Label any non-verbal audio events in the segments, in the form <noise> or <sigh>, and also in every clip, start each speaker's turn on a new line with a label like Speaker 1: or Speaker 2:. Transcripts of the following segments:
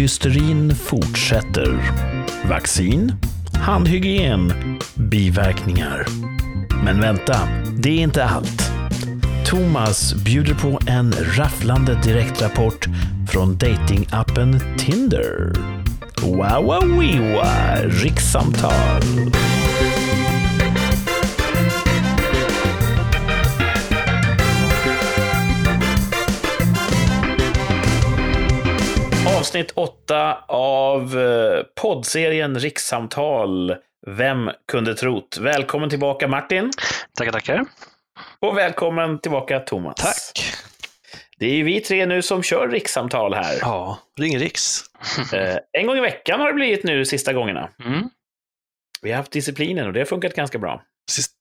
Speaker 1: Hysterin fortsätter. Vaccin, handhygien, biverkningar. Men vänta, det är inte allt. Thomas bjuder på en rafflande direktrapport från datingappen Tinder. Wow, wow, wow, rikssamtal. Avsnitt 8 av eh, poddserien Rikssamtal. Vem kunde trott? Välkommen tillbaka Martin.
Speaker 2: Tackar, tackar.
Speaker 1: Och välkommen tillbaka Thomas.
Speaker 2: Tack.
Speaker 1: Det är ju vi tre nu som kör rikssamtal här.
Speaker 2: Ja, ring Riks. <laughs>
Speaker 1: Eh, en gång i veckan har det blivit nu sista gångerna.
Speaker 2: Mm.
Speaker 1: Vi har haft disciplinen och det har funkat ganska bra.
Speaker 2: Sista,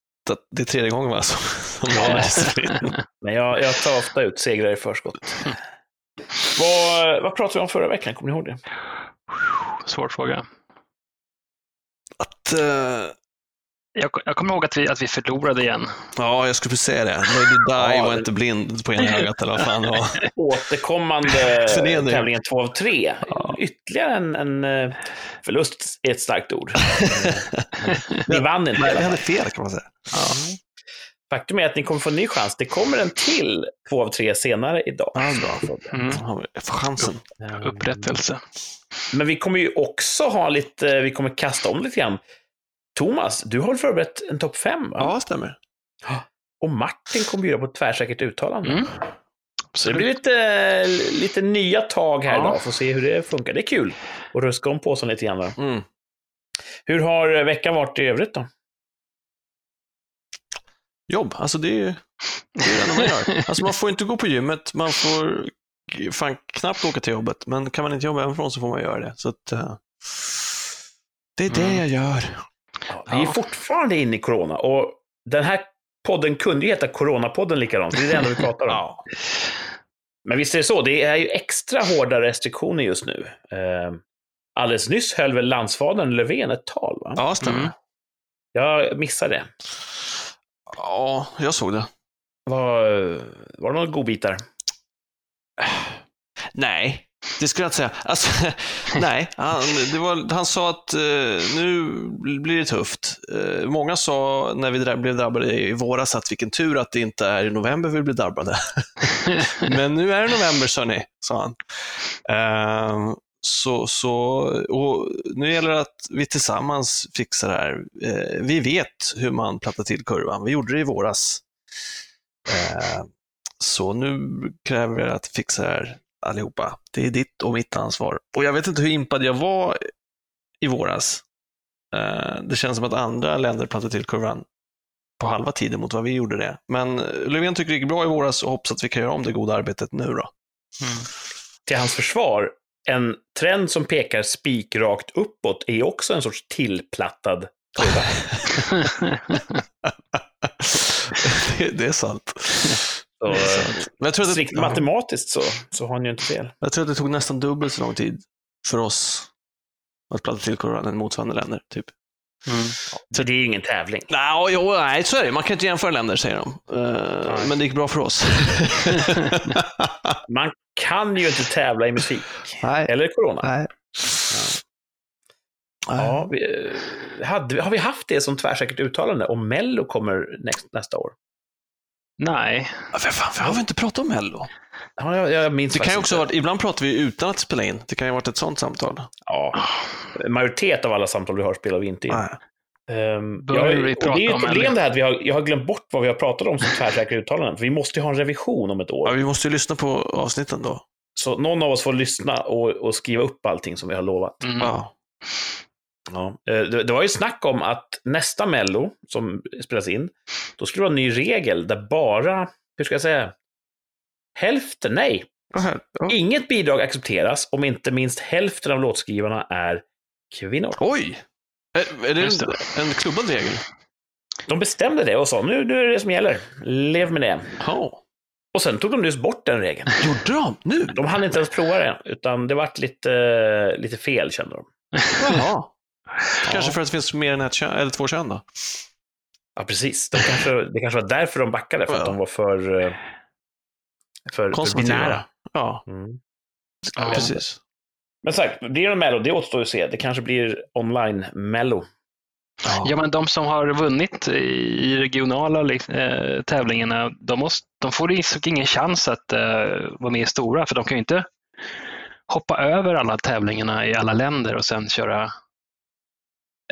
Speaker 2: det är tredje gången va? Som, som jag har disciplin. <laughs>
Speaker 1: Men jag, jag tar ofta ut segrar i förskott. <laughs> vad, vad pratade vi om förra veckan? Kommer ni ihåg det?
Speaker 3: Svår fråga.
Speaker 2: Att, eh,
Speaker 3: Jag, jag kommer ihåg att vi, att vi förlorade igen.
Speaker 2: ja, jag skulle precis säga det. Lady Di
Speaker 1: Ja,
Speaker 2: var inte blind på ena ögat eller vad fan det var.
Speaker 1: Återkommande <laughs> tävlingen 2 av 3.
Speaker 2: Ja.
Speaker 1: Ytterligare en, en eh, förlust är ett starkt ord. <laughs> Ni vann inte.
Speaker 2: vi hade fel kan man säga.
Speaker 1: Faktum är att ni kommer få en ny chans. Det kommer en till 2 av 3 senare idag.
Speaker 2: Ja, bra.
Speaker 3: Mm.
Speaker 2: Chansen.
Speaker 3: Upprättelse.
Speaker 1: Men vi kommer ju också ha lite, vi kommer kasta om lite grann. Thomas, du har förberett en topp 5? Va?
Speaker 2: Ja, stämmer.
Speaker 1: Och Martin kommer bjuda på ett tvärsäkert uttalande.
Speaker 3: Mm.
Speaker 1: Så det blir lite, lite nya tag här
Speaker 3: Ja.
Speaker 1: idag, får se hur det funkar. Det är kul att ruska om påsen lite grann.
Speaker 2: Mm.
Speaker 1: Hur har veckan varit i övrigt då?
Speaker 2: Jobb, alltså det är det, är det man gör. <laughs> Alltså man får inte gå på gymmet, man får fan knappt åka till jobbet, men kan man inte jobba hemifrån så får man göra det. Så att, eh, det är det
Speaker 3: Mm.
Speaker 2: jag gör.
Speaker 1: Ja, vi är fortfarande inne i corona och den här podden kunde ju heta Coronapodden likadant. Det är det enda vi pratar om. <laughs>
Speaker 2: Ja.
Speaker 1: Men visst är det så, det är ju extra hårda restriktioner just nu. Eh, alldeles nyss höll väl landsfadern Löfven ett tal? Va?
Speaker 2: Ja, stämmer.
Speaker 3: Mm.
Speaker 1: Jag missade det.
Speaker 2: Ja, jag såg det.
Speaker 1: Var, var det några godbitar?
Speaker 2: Nej, det skulle jag inte säga. Alltså, <laughs> nej, han, var, han sa att eh, nu blir det tufft. Eh, många sa när vi blev drabbade i våras att vilken tur att det inte är i november vi blir drabbade. <laughs> Men nu är det november, sa ni, sa han. Eh, så, så, och nu gäller det att vi tillsammans fixar det här. Eh, vi vet hur man plattar till kurvan. Vi gjorde det i våras. Eh, så nu kräver vi att fixa det här allihopa. Det är ditt och mitt ansvar. Och jag vet inte hur impad jag var i våras. Eh, Det känns som att andra länder plattade till kurvan på halva tiden mot vad vi gjorde det. Men eh, Löfven tycker det gick bra i våras och hoppas att vi kan göra om det goda arbetet nu då.
Speaker 3: Mm.
Speaker 1: Till hans försvar, en trend som pekar spikrakt uppåt är också en sorts tillplattad kurva. <laughs>
Speaker 2: det, det är sant.
Speaker 1: Så,
Speaker 2: Det är sant. Men jag tror, att
Speaker 1: strikt
Speaker 2: det,
Speaker 1: matematiskt så, så har han ju inte fel.
Speaker 2: jag tror att det tog nästan dubbelt så lång tid för oss att platta till kurvan än motsvarande länder. Typ.
Speaker 3: Mm.
Speaker 1: Så det är ju ingen tävling.
Speaker 2: Nej, jo, nej, så är det. Man kan inte jämföra länder, säger de.
Speaker 1: Nej.
Speaker 2: men det gick bra för oss. <laughs>
Speaker 1: Man kan ju inte tävla i musik.
Speaker 2: nej.
Speaker 1: Eller corona.
Speaker 2: nej.
Speaker 1: Ja, vi, eh, hade, har vi haft det som tvärsäkert uttalande om Mello kommer nästa, nästa år?
Speaker 3: Nej.
Speaker 2: Ja, För fan, för har vi inte pratat om Mello?
Speaker 1: Ja, jag, jag minns
Speaker 2: Det kan också
Speaker 1: inte.
Speaker 2: varit, ibland pratar vi utan att spela in. Det kan ju ha varit ett sånt samtal.
Speaker 1: Ja. Majoritet av alla samtal vi har spelar vi inte in.
Speaker 2: Nej.
Speaker 1: Um, jag,
Speaker 3: vi
Speaker 1: det är ett problem det här att vi har, jag har glömt bort vad vi har pratat om som tvärsäkra uttalanden. För vi måste ju ha en revision om ett
Speaker 2: Ja,
Speaker 1: år.
Speaker 2: vi måste ju lyssna på avsnitten då.
Speaker 1: Så någon av oss får lyssna och, och skriva upp allting som vi har lovat.
Speaker 3: Mm.
Speaker 2: Ja.
Speaker 1: Ja. Eh, Det, det var ju snack om att nästa Mello som spelas in, då skulle det vara en ny regel där bara, hur ska jag säga, hälften, nej,
Speaker 2: Ja, här. Ja.
Speaker 1: inget bidrag accepteras om inte minst hälften av låtskrivarna är kvinnor.
Speaker 2: Oj! Är, är det en, en klubbad regel?
Speaker 1: De bestämde det och sa nu, nu är det det som gäller. Lev med det.
Speaker 2: Ja.
Speaker 1: Och sen tog de just bort den regeln.
Speaker 2: Gjorde de? Nu?
Speaker 1: De hann inte ens prova det, utan det vart lite, lite fel kände de.
Speaker 2: Jaha. <laughs> Kanske för att det finns mer än ett kön, eller två kön då?
Speaker 1: Ja, precis. De kanske, det kanske var därför de backade, för att
Speaker 2: Ja.
Speaker 1: de var för, för, för
Speaker 2: Konservativa.
Speaker 1: binära.
Speaker 2: Ja,
Speaker 1: Mm.
Speaker 2: ja
Speaker 3: Ja.
Speaker 2: precis.
Speaker 1: Men sagt, blir det en Mello, det återstår att se. Det kanske blir online-Mello.
Speaker 3: Ja, men de som har vunnit i regionala eh, tävlingarna, de, måste, de får ingen chans att eh, vara med i stora, för de kan ju inte hoppa över alla tävlingarna i alla länder och sen köra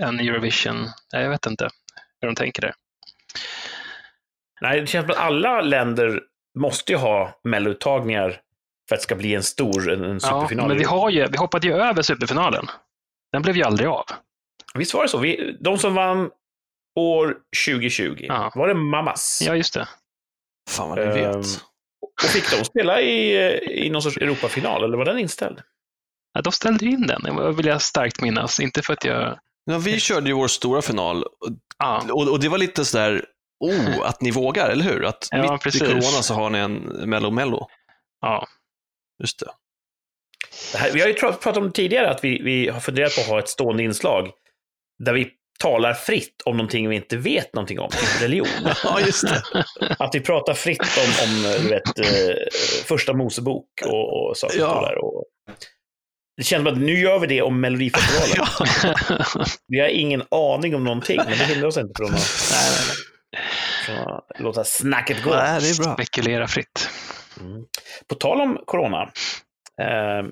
Speaker 3: en Eurovision. Nej, Jag vet inte hur de tänker där.
Speaker 1: Nej, det känns som att alla länder måste ju ha Mello-uttagningar för att det ska bli en stor en, en
Speaker 3: Ja,
Speaker 1: superfinal.
Speaker 3: men vi, har ju, vi hoppade ju över superfinalen. Den blev ju aldrig av.
Speaker 1: Visst var det så? Vi, de som vann år 2020,
Speaker 3: Ja.
Speaker 1: var det Mamas?
Speaker 3: Ja, just det.
Speaker 2: Fan vad ni
Speaker 1: Ehm,
Speaker 2: vet.
Speaker 1: Och fick de spela i, i någon sorts Europafinal, eller var den inställd?
Speaker 3: Ja, de ställde in den, det vill jag starkt minnas. Inte för att jag...
Speaker 2: Ja, vi körde ju vår stora final
Speaker 3: Ja,
Speaker 2: och, och det var lite sådär, oh, att ni vågar, eller hur? Att
Speaker 3: Ja,
Speaker 2: mitt
Speaker 3: precis.
Speaker 2: i corona så har ni en Mello Mello.
Speaker 3: ja.
Speaker 2: Just det.
Speaker 1: Det här, vi har ju pratat om tidigare att vi, vi har funderat på att ha ett stående inslag där vi talar fritt om någonting vi inte vet någonting om, typ religion. <laughs>
Speaker 2: Ja, just det.
Speaker 1: Att vi pratar fritt om, om du vet, eh, första Mosebok och, och saker
Speaker 2: Ja.
Speaker 1: och där. Och det känns som att nu gör vi det om Melodifestivalen. <laughs> Vi har ingen aning om någonting, men det hindrar oss inte från att,
Speaker 3: nej, nej, nej.
Speaker 1: Låta snacket gå.
Speaker 2: Nej, det är bra.
Speaker 3: Spekulera fritt.
Speaker 1: Mm. På tal om corona. Eh,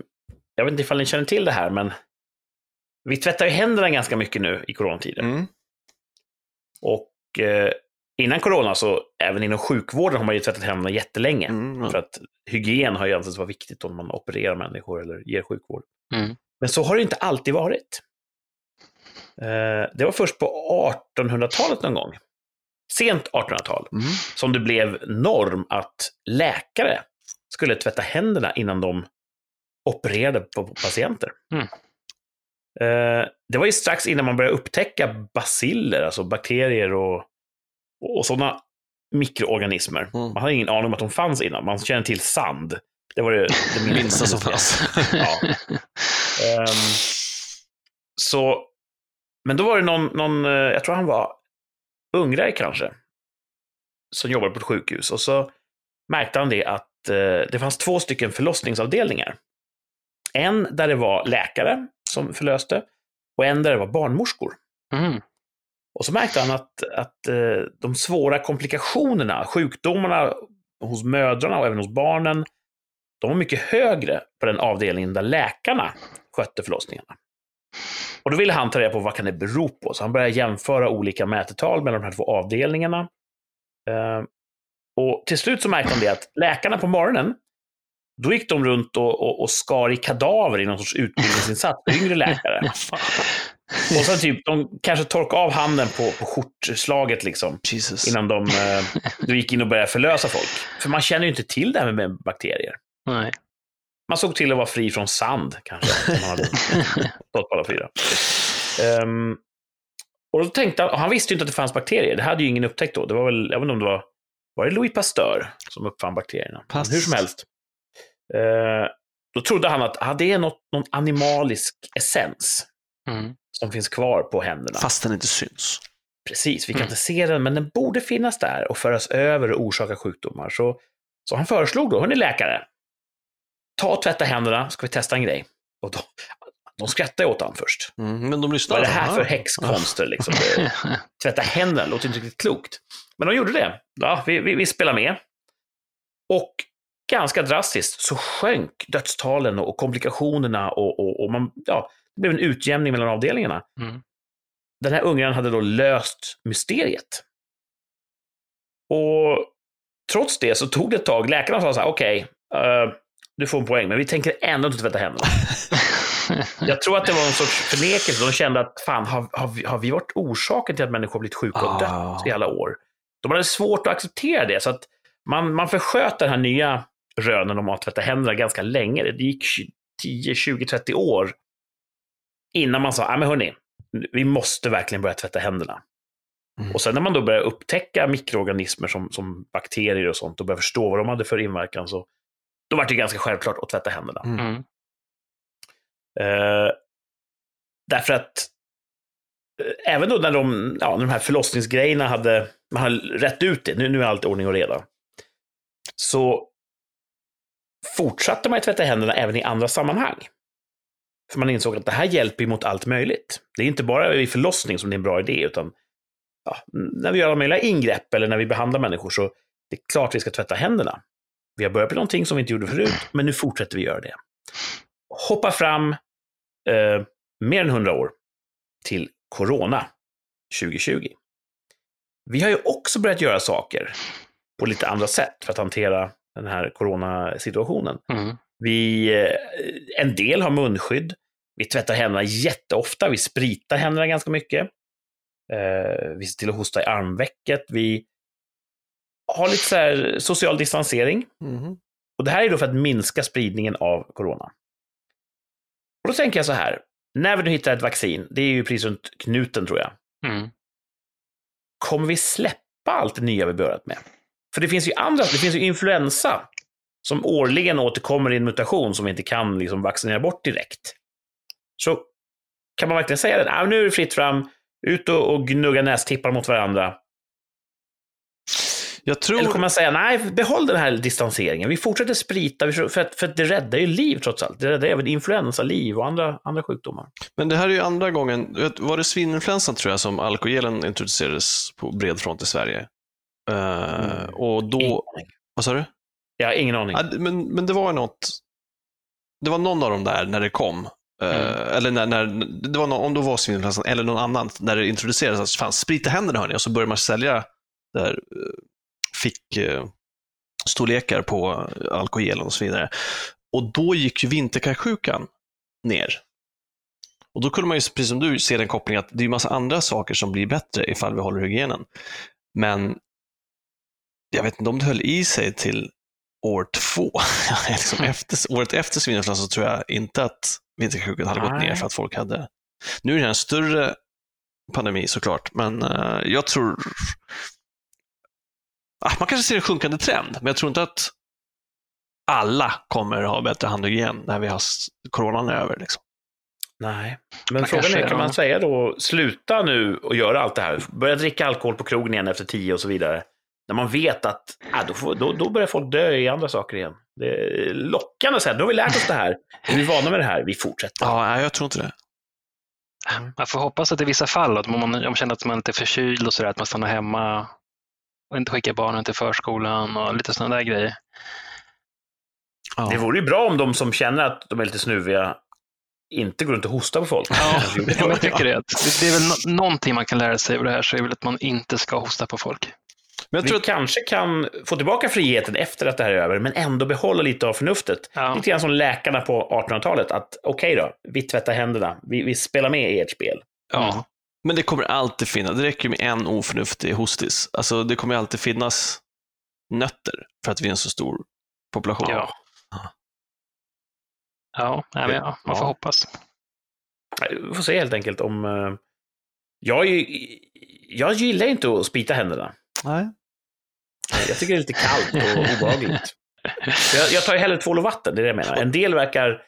Speaker 1: jag vet inte ifall ni känner till det här, men vi tvättar ju händerna ganska mycket nu i coronatider.
Speaker 2: Mm.
Speaker 1: Och eh, innan corona så, även inom sjukvården har man ju tvättat händerna jättelänge.
Speaker 2: Mm.
Speaker 1: För att hygien har ju ansetts vara viktigt om man opererar människor eller ger sjukvård.
Speaker 3: Mm.
Speaker 1: Men så har det inte alltid varit. Eh, det var först på 1800-talet någon gång, sent 1800-tal,
Speaker 2: Mm.
Speaker 1: som det blev norm att läkare skulle tvätta händerna innan de opererade på patienter.
Speaker 3: Mm.
Speaker 1: Eh, det var ju strax innan man började upptäcka baciller, alltså bakterier och, och sådana mikroorganismer.
Speaker 2: Mm.
Speaker 1: Man hade ingen aning om att de fanns innan. Man kände till sand. Det var det, det
Speaker 2: Minsta som fanns. <laughs>
Speaker 1: Ja. Ehm, så, men då var det någon, någon, eh, jag tror han var ungrare kanske, som jobbade på ett sjukhus. Och så märkte han det att eh, det fanns två stycken förlossningsavdelningar. En där det var läkare som förlöste och en där det var barnmorskor.
Speaker 3: Mm.
Speaker 1: Och så märkte han att, att eh, de svåra komplikationerna, sjukdomarna hos mödrarna och även hos barnen, de var mycket högre på den avdelningen där läkarna skötte förlossningarna. Och då ville han ta reda på vad kan det bero på, så han började jämföra olika mätetal mellan de här två avdelningarna. Eh, och till slut så märkte han det att läkarna på morgonen, då gick de runt och, och, och skar i kadaver i någon sorts utbildningsinsats yngre läkare. <laughs> Och sen typ, de kanske torkade av handen på, på skjortslaget liksom.
Speaker 2: Jesus.
Speaker 1: Innan de eh, då gick in och började förlösa folk. För man känner ju inte till det här med bakterier.
Speaker 3: Nej.
Speaker 1: Man såg till att vara fri från sand, kanske. Man hade <laughs> stått på alla fyra. Ehm, och då tänkte han, han visste ju inte att det fanns bakterier. Det hade ju ingen upptäckt då. Det var väl, jag vet inte om det var, var det Louis Pasteur som uppfann bakterierna?
Speaker 2: Pass.
Speaker 1: hur som helst. Eh, då trodde han att ah, det är något, någon animalisk essens
Speaker 3: Mm.
Speaker 1: som finns kvar på händerna.
Speaker 2: Fast den inte syns.
Speaker 1: Precis, vi kan
Speaker 3: Mm.
Speaker 1: inte se den, men den borde finnas där och föras över och orsaka sjukdomar. Så, så han föreslog då, hörni läkare, ta och tvätta händerna, ska vi testa en grej. Och då, de skrattade åt honom först.
Speaker 2: Mm. Men de
Speaker 1: Vad
Speaker 2: lyssnar.
Speaker 1: är det här
Speaker 2: Ja.
Speaker 1: för häxkonster? Liksom? <laughs> Tvätta händerna, låter inte riktigt klokt. Men de gjorde det. Ja, vi, vi, vi spelar med. Och ganska drastiskt så sjönk dödstalen och komplikationerna och, och, och man, ja, det blev en utjämning mellan avdelningarna.
Speaker 3: Mm.
Speaker 1: Den här ungraren hade då löst mysteriet. Och trots det så tog det ett tag. Läkarna sa så här, okej, eh, du får en poäng, men vi tänker ändå inte tvätta händerna. <laughs> Jag tror att det var en sorts förnekelse. De kände att fan, har, har, vi, har vi varit orsaken till att människor har blivit sjuka och dött
Speaker 2: Ah.
Speaker 1: i alla år? De hade svårt att acceptera det, så att man, man försköt den här nya rönen om att tvätta händerna ganska länge. Det gick 10, 20, 30 år innan man sa, nej men hörni, vi måste verkligen börja tvätta händerna.
Speaker 2: Mm.
Speaker 1: Och sen när man då började upptäcka mikroorganismer som, som bakterier och sånt och började förstå vad de hade för inverkan, så då var det ganska självklart att tvätta händerna.
Speaker 3: Mm.
Speaker 1: Eh, därför att eh, även då när de, ja, när de här förlossningsgrejerna hade, man hade rätt ut det, nu, nu är allt ordning och reda, så fortsatte man ju tvätta händerna även i andra sammanhang. För man insåg att det här hjälper mot allt möjligt. Det är inte bara vid förlossning som det är en bra idé, utan ja, när vi gör alla möjliga ingrepp eller när vi behandlar människor så det är klart vi ska tvätta händerna. Vi har börjat med någonting som vi inte gjorde förut, men nu fortsätter vi göra det. Hoppa fram eh, mer än 100 år till Corona 2020. Vi har ju också börjat göra saker på lite andra sätt för att hantera den här coronasituationen.
Speaker 3: Mm.
Speaker 1: Vi, eh, en del har munskydd. Vi tvättar händerna jätteofta. Vi spritar händerna ganska mycket. Eh, vi ser till att hosta i armvecket. Vi har lite så här social distansering.
Speaker 2: Mhm.
Speaker 1: Och det här är då för att minska spridningen av corona. Och då tänker jag så här, när vi nu hittar ett vaccin, det är ju precis runt knuten tror jag,
Speaker 3: Mm.
Speaker 1: kommer vi släppa allt det nya vi börjat med? För det finns ju andra, det finns ju influensa som årligen återkommer i en mutation som vi inte kan liksom vaccinera bort direkt. Så kan man verkligen säga det? Ah, nu är det fritt fram, ut och, och gnugga nästippar mot varandra.
Speaker 2: Jag tror...
Speaker 1: Eller kommer man säga, nej, behåll den här distanseringen. Vi fortsätter sprita, för, att, för att det räddar ju liv trots allt. Det räddar även influensaliv och andra, andra sjukdomar.
Speaker 2: Men det här är ju andra gången, var det svininfluensan tror jag som alkogelen introducerades på bred front i Sverige? Eh,
Speaker 1: Mm.
Speaker 2: Och då, vad sa du?
Speaker 1: Jag har ingen aning.
Speaker 2: Ja, men, men det var något, det var någon av dem där när det kom. Eh,
Speaker 1: Mm.
Speaker 2: Eller när, när, det var någon, om det var svininfluensan eller någon annan, när det introducerades, att fan, sprita händerna hörni, och så började man sälja där, eh, fick eh, storlekar på alkogelen och så vidare. Och då gick ju vinterkräksjukan ner. Och då kunde man ju, precis som du, se den kopplingen att det är massa andra saker som blir bättre ifall vi håller hygienen. Men jag vet inte om det höll i sig till år två. <laughs> liksom efter, året efter svininfluensan så tror jag inte att vinterkräksjukan hade gått
Speaker 1: Nej.
Speaker 2: ner för att folk hade... Nu är det en större pandemi såklart, men eh, jag tror... Ah, man kanske ser en sjunkande trend, men jag tror inte att alla kommer ha bättre handhygien när vi har coronan över. Liksom.
Speaker 1: Nej. Men
Speaker 3: Man
Speaker 1: frågan är, kan man säga då, sluta nu och göra allt det här? Börja dricka alkohol på krogen igen efter tio och så vidare. När man vet att ah, då, får, då, då börjar folk dö i andra saker igen. Det är lockande att säga, då har vi lärt oss det här. Vi är vana med det här, vi fortsätter.
Speaker 2: Ja, jag tror inte det.
Speaker 3: Man får hoppas att i vissa fall, att om man, om man känner att man inte är förkyld och sådär, att man stannar hemma och inte skickar barnen till förskolan och lite sådana där grejer.
Speaker 2: Ja.
Speaker 1: Det vore ju bra om de som känner att de är lite snuviga inte går runt och hostar på folk.
Speaker 3: Ja, <laughs> <laughs> jag tycker det. Det är väl nå- någonting man kan lära sig av det här, så är det väl att man inte ska hosta på folk.
Speaker 2: Men jag
Speaker 1: Vi
Speaker 2: tror att,
Speaker 1: kanske kan få tillbaka friheten efter att det här är över, men ändå behålla lite av förnuftet.
Speaker 3: Ja.
Speaker 1: Lite grann som läkarna på 1800-talet, att okej då, vi tvättar händerna, vi, vi spelar med i ert spel.
Speaker 2: ja. Men det kommer alltid finnas, det räcker med en oförnuftig hostis. Alltså, det kommer alltid finnas nötter för att vi är en så stor population.
Speaker 3: Ja. Ja, nej, men ja, man får
Speaker 2: Ja.
Speaker 3: hoppas.
Speaker 1: Vi får se helt enkelt om... eh, Jag, är ju- jag gillar ju inte att spita händerna.
Speaker 2: Nej.
Speaker 1: Jag tycker det är lite kallt och <laughs> obehagligt. Jag, jag tar ju hellre tvål och vatten, det är det jag menar. En del verkar,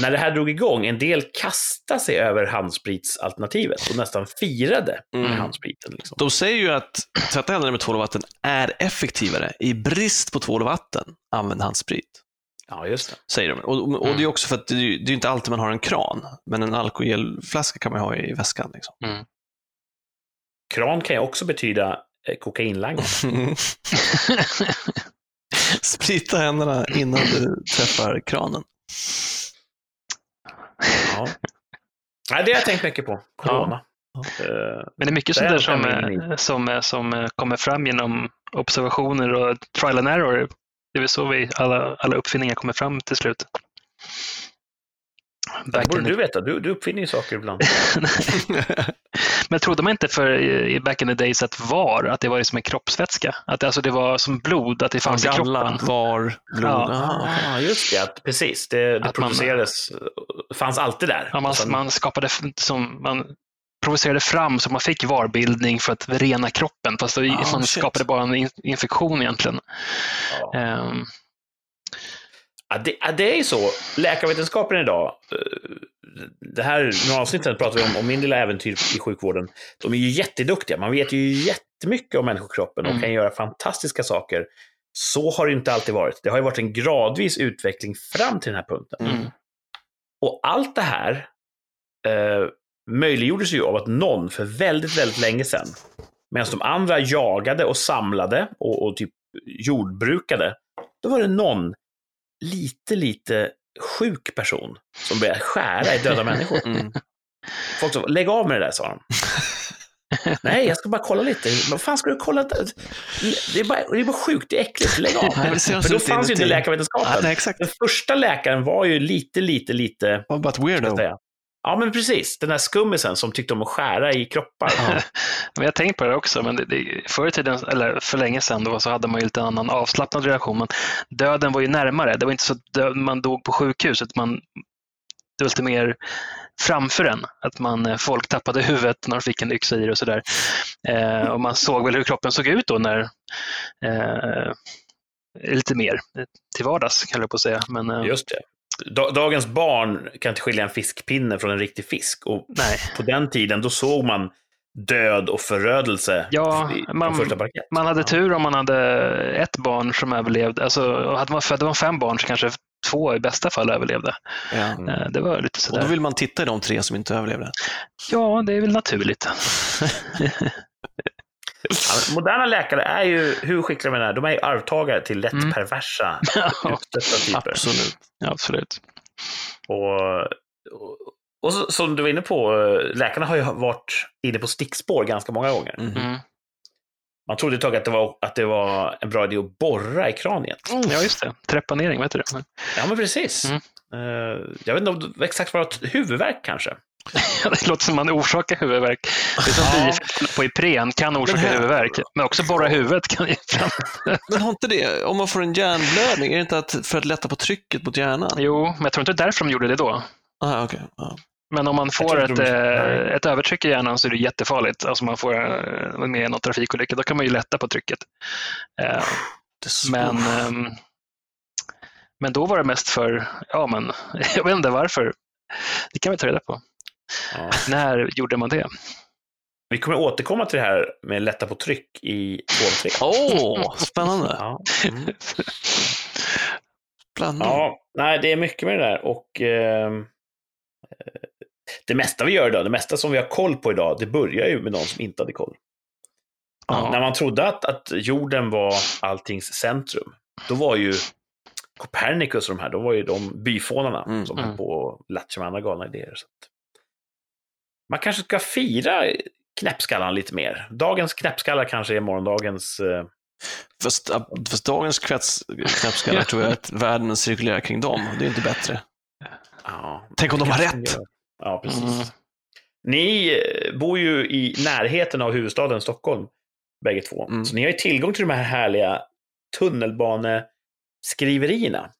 Speaker 1: när det här drog igång, en del kastade sig över handspritsalternativet och nästan firade med
Speaker 2: Mm.
Speaker 1: handspriten. Liksom.
Speaker 2: De säger ju att tvätta händerna med tvål och vatten är effektivare. I brist på tvål och vatten, använd handsprit.
Speaker 1: Ja, just det.
Speaker 2: Säger de. Och, och,
Speaker 3: Mm.
Speaker 2: det är också för att det det är inte alltid man har en kran, men en alkoholflaska kan man ha i väskan. Liksom.
Speaker 1: Kran kan ju också betyda eh, kokainlangare. <laughs>
Speaker 2: Sprita händerna innan du träffar kranen.
Speaker 1: Ja. <laughs> Det har jag tänkt mycket på. Corona. Eh,
Speaker 3: Men det är mycket sånt
Speaker 1: är
Speaker 3: där som, eh, som, eh, som kommer fram genom observationer och trial and error. Det är väl så vi, alla, alla uppfinningar kommer fram till slut.
Speaker 1: Det borde
Speaker 3: in
Speaker 1: du veta, du, du uppfinner ju saker ibland. <laughs>
Speaker 3: Men trodde man inte för i back in the days att var, att det var som en kroppsvätska? Att alltså det var som blod, att det fanns i
Speaker 2: Gamla
Speaker 3: kroppen?
Speaker 2: var, blod.
Speaker 3: Ja.
Speaker 2: Ah.
Speaker 1: Ja, just det. Att, precis. Det, det
Speaker 3: Att man-
Speaker 1: producerades, fanns alltid där.
Speaker 3: Ja, man,
Speaker 1: sen-
Speaker 3: man skapade som man provocerade fram så man fick varbildning för att rena kroppen, fast då,
Speaker 2: Ah,
Speaker 3: man
Speaker 2: shit.
Speaker 3: skapade bara en in, infektion egentligen.
Speaker 1: ja.
Speaker 3: Ehm,
Speaker 1: Ja, det, ja, det är ju så. Läkarvetenskapen idag, eh, det här, några avsnitt sedan pratade vi om, om min lilla äventyr i sjukvården. De är ju jätteduktiga. Man vet ju jättemycket om människokroppen och
Speaker 3: Mm.
Speaker 1: kan göra fantastiska saker. Så har det inte alltid varit. Det har ju varit en gradvis utveckling fram till den här punkten.
Speaker 3: Mm.
Speaker 1: Och allt det här eh, möjliggjordes ju av att någon för väldigt, väldigt länge sedan, medan de andra jagade och samlade och, och typ jordbrukade, då var det någon lite, lite sjuk person som började skära i döda människor. <laughs>
Speaker 2: Mm.
Speaker 1: Folk sa, lägg av med det där, sa de. <laughs> Nej, jag ska bara kolla lite. Vad fan ska du kolla? Det är bara, det är bara sjukt, det är äckligt. Lägg av. <laughs>
Speaker 2: Nej,
Speaker 1: För då fanns ju inte läkarvetenskapen.
Speaker 2: Ja, nej.
Speaker 1: Den första läkaren var ju lite, lite, lite...
Speaker 2: Var bara ett weirdo.
Speaker 1: Ja, men precis. Den där skummisen som tyckte om att skära i kroppar.
Speaker 2: Ja.
Speaker 3: Men jag tänkt på det också, men det, det, förr i tiden, eller för länge sedan, då, så hade man ju lite annan avslappnad relation. Men döden var ju närmare. Det var inte så att dö- man dog på sjukhuset. Man, det var lite mer framför en. Att man, eh, folk tappade huvudet när de fick en yxa i det och sådär. Eh, och man såg väl hur kroppen såg ut då när eh, lite mer eh, till vardags, kan jag på att säga. Men, eh,
Speaker 1: Just det. Da- Dagens barn kan inte skilja en fiskpinne från en riktig fisk. Och
Speaker 3: nej.
Speaker 1: på den tiden, då såg man död och förödelse
Speaker 3: Ja, man-
Speaker 1: första parkett.
Speaker 3: Man hade tur om man hade ett barn som överlevde. Alltså, och hade man, födde man fem barn så kanske två i bästa fall överlevde.
Speaker 2: Ja.
Speaker 1: Mm.
Speaker 3: Eh, Det var lite
Speaker 2: Och
Speaker 3: sådär.
Speaker 2: då vill man titta i de tre som inte överlevde.
Speaker 3: Ja, det är väl naturligt. <laughs>
Speaker 1: Ja, moderna läkare är ju, hur skickliga de är, de är ju arvtagare till lätt
Speaker 3: Mm.
Speaker 1: perversa, <laughs> utstötta typer.
Speaker 2: Absolut.
Speaker 3: absolut.
Speaker 1: Och, och, och så, som du var inne på, läkarna har ju varit inne på stickspår ganska många gånger.
Speaker 2: Mhm.
Speaker 3: Mm.
Speaker 1: Man trodde ett tag att det, var, att det var en bra idé att borra i kraniet.
Speaker 3: Ja, just det. Trepanering, vad heter det?
Speaker 1: Ja, men precis.
Speaker 3: Mm.
Speaker 1: Eh, jag vet inte om det exakt var ett huvudvärk kanske. <laughs>
Speaker 3: Det låter som man orsakar huvudvärk. Det är som
Speaker 1: Ja.
Speaker 3: bieffekterna på Ipren kan orsaka
Speaker 2: här-
Speaker 3: huvudvärk. Men också borra huvudet kan ge. <laughs>
Speaker 2: Men har inte det, om man får en hjärnblödning, är det inte att, för att lätta på trycket mot hjärnan?
Speaker 3: Jo, men jag tror inte det är därför de gjorde det då.
Speaker 2: Ah, okay. ja.
Speaker 3: Men om man får ett,
Speaker 1: nej.
Speaker 3: ett övertryck i hjärnan så är det jättefarligt. Alltså man får eh, med någon trafikolycka, då kan man ju lätta på trycket.
Speaker 2: Så-
Speaker 3: Men, ehm, men då var det mest för, ja men, <laughs> jag vet inte varför. Det kan vi ta reda på.
Speaker 1: Ja. <laughs>
Speaker 3: När gjorde man det?
Speaker 1: Vi kommer återkomma till det här med lätta på tryck i 2 3.
Speaker 2: Åh, <laughs> spännande.
Speaker 1: Ja. <laughs> Mm. Ja, nej, det är mycket med det där. Och ehm, eh, det mesta vi gör idag, det mesta som vi har koll på idag, det börjar ju med någon som inte hade koll.
Speaker 3: Ja.
Speaker 1: När man trodde att, att jorden var alltings centrum, då var ju Copernicus och de här, då var ju de byfånarna
Speaker 2: Mm,
Speaker 1: som
Speaker 3: mm.
Speaker 1: höll på och latcha med andra galna idéer. Så att man kanske ska fira knäppskallarna lite mer. Dagens knäppskallar kanske är morgondagens... Eh,
Speaker 2: Fast, fast dagens knäppskallar tror jag att världen cirkulerar kring dem. Det är inte bättre.
Speaker 1: ja,
Speaker 2: Tänk om de har rätt.
Speaker 1: Ja, precis.
Speaker 3: Mm.
Speaker 1: Ni eh, bor ju i närheten av huvudstaden Stockholm, bägge två.
Speaker 2: Mm.
Speaker 1: Så ni har ju tillgång till de här härliga tunnelbaneskriverierna.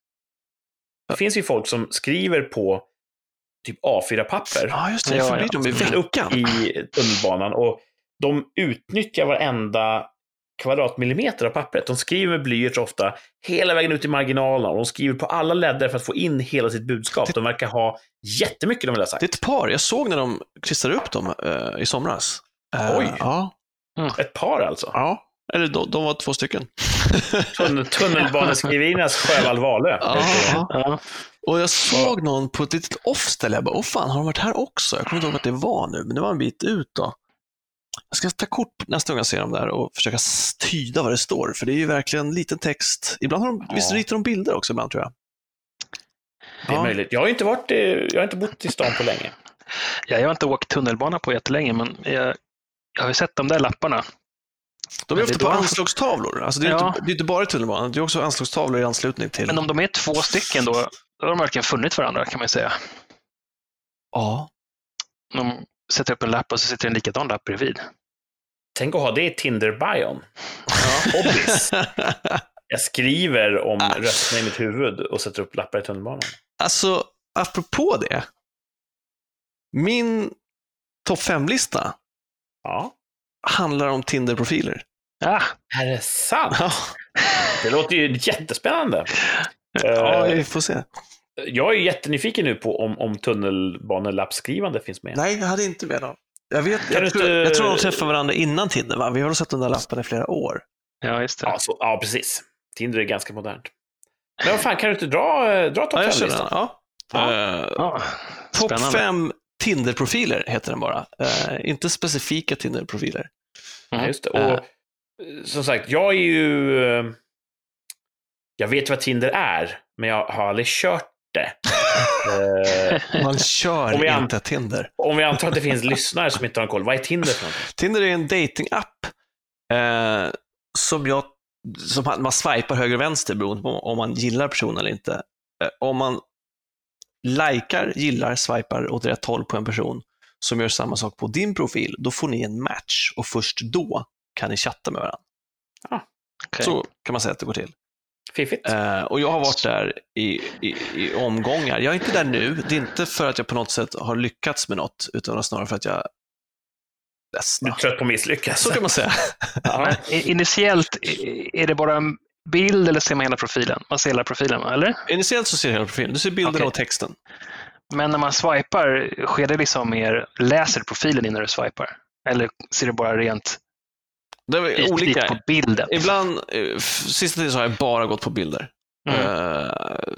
Speaker 1: Det finns ju folk som skriver på typ A4-papper
Speaker 2: Ja, just det.
Speaker 3: Ja,
Speaker 2: förbi
Speaker 3: ja.
Speaker 2: dem i
Speaker 1: upp
Speaker 2: veckan.
Speaker 1: i tunnelbanan och de utnyttjar varenda kvadratmillimeter av pappret. De skriver med blyerts ofta hela vägen ut i marginalerna och de skriver på alla ledder för att få in hela sitt budskap. De verkar ha jättemycket de vill ha sagt.
Speaker 2: Det är ett par. Jag såg när de klistrade upp dem eh, i somras. Eh,
Speaker 1: Oj.
Speaker 2: Ja.
Speaker 1: Ett par alltså.
Speaker 2: ja. Eller de, de var två stycken.
Speaker 1: Tunnel, tunnelbaneskriveriernas Sjövall Wahlöö. <laughs>
Speaker 2: Ja. Och jag såg någon på ett litet off-ställe. Jag bara, åh fan, har de varit här också? Jag kommer inte ihåg att det var nu, men det var en bit ut då. Jag ska ta kort nästa gång jag ser dem där och försöka tyda vad det står, för det är ju verkligen liten text. Ibland har de,
Speaker 1: Ja.
Speaker 2: visst ritar de bilder också ibland tror jag.
Speaker 1: Det är
Speaker 2: Ja.
Speaker 1: möjligt. Jag har inte varit, jag har inte bott i stan på länge. <laughs>
Speaker 3: Ja, jag har inte åkt tunnelbana på jättelänge, men jag, jag har ju sett de där lapparna.
Speaker 2: De är
Speaker 3: Men
Speaker 2: ofta på anslagstavlor. Alltså det, är
Speaker 3: Ja.
Speaker 2: inte, det är inte bara i tunnelbanan, det är också anslagstavlor i anslutning till...
Speaker 3: Men om de är två stycken då, då har de verkligen funnit varandra kan man säga.
Speaker 2: Ja.
Speaker 3: De sätter upp en lapp och så sitter en likadan lapp bredvid.
Speaker 1: Tänk att ha det i Tinder-bion. <laughs> Hobbies. <laughs> Jag skriver om
Speaker 2: Ah.
Speaker 1: rösterna i mitt huvud och sätter upp lappar i tunnelbanan.
Speaker 2: alltså, apropå det. Min topp fem-lista
Speaker 1: Ja.
Speaker 2: handlar om Tinder-profiler.
Speaker 3: Ah,
Speaker 1: Är det sant?
Speaker 2: Ja,
Speaker 1: Det låter ju jättespännande.
Speaker 2: Ja,
Speaker 1: Eh,
Speaker 2: vi får se.
Speaker 1: Jag är jättenyfiken nu på om, om tunnelbanelappskrivande finns med.
Speaker 2: Nej, jag hade inte med dem. Jag, vet, jag, tror,
Speaker 1: inte-
Speaker 2: jag tror de träffade varandra innan Tinder, va? Vi har sett den där lappen i flera år.
Speaker 3: ja, just det.
Speaker 1: Ja, så, ja, precis. Tinder är ganska modernt. Men vad fan, kan du inte dra, eh, dra topp
Speaker 2: Ja, jag känner
Speaker 1: fem-listan?
Speaker 2: den. Ja.
Speaker 1: Ja.
Speaker 2: Eh,
Speaker 3: Ja,
Speaker 2: Topp
Speaker 3: spännande.
Speaker 2: fem Tinder-profiler heter den bara. Eh, inte specifika Tinder-profiler.
Speaker 1: Ja, just det. Och
Speaker 2: Eh.
Speaker 1: eh, som sagt, jag är ju... Jag vet vad Tinder är, men jag har aldrig kört det. <laughs> Eh,
Speaker 2: Man kör
Speaker 1: Om vi an-
Speaker 2: inte Tinder.
Speaker 1: om vi antar att det finns lyssnare som inte har koll, vad är Tinder för någonting?
Speaker 2: Tinder är en dating-app eh, som, jag, som man swipar höger och vänster beroende på om man gillar personen eller inte. Eh, om man likar, gillar, swipar åt rätt håll på en person som gör samma sak på din profil, då får ni en match och först då kan ni chatta med varandra.
Speaker 3: Okej.
Speaker 2: Så kan man säga att det går till.
Speaker 1: Fiffigt.
Speaker 2: Eh, och jag har varit där i, i, i omgångar. Jag är inte där nu. Det är inte för att jag på något sätt har lyckats med något, utan snarare för att jag
Speaker 1: Du är trött på misslyckas.
Speaker 2: Så kan man säga. <laughs>
Speaker 1: Ja.
Speaker 3: Initiellt, är det bara en bild eller ser man hela profilen? Man ser hela profilen, eller?
Speaker 2: Initiellt så ser du hela profilen. Du ser bilderna
Speaker 3: Okej.
Speaker 2: och texten.
Speaker 3: Men när man swipar, sker det liksom mer, läser profilen innan du swipar? Eller ser du bara rent
Speaker 2: Det är olika.
Speaker 3: på bilden?
Speaker 2: Ibland, eh, sista tiden så har jag bara gått på bilder.
Speaker 3: Mm.
Speaker 2: Eh,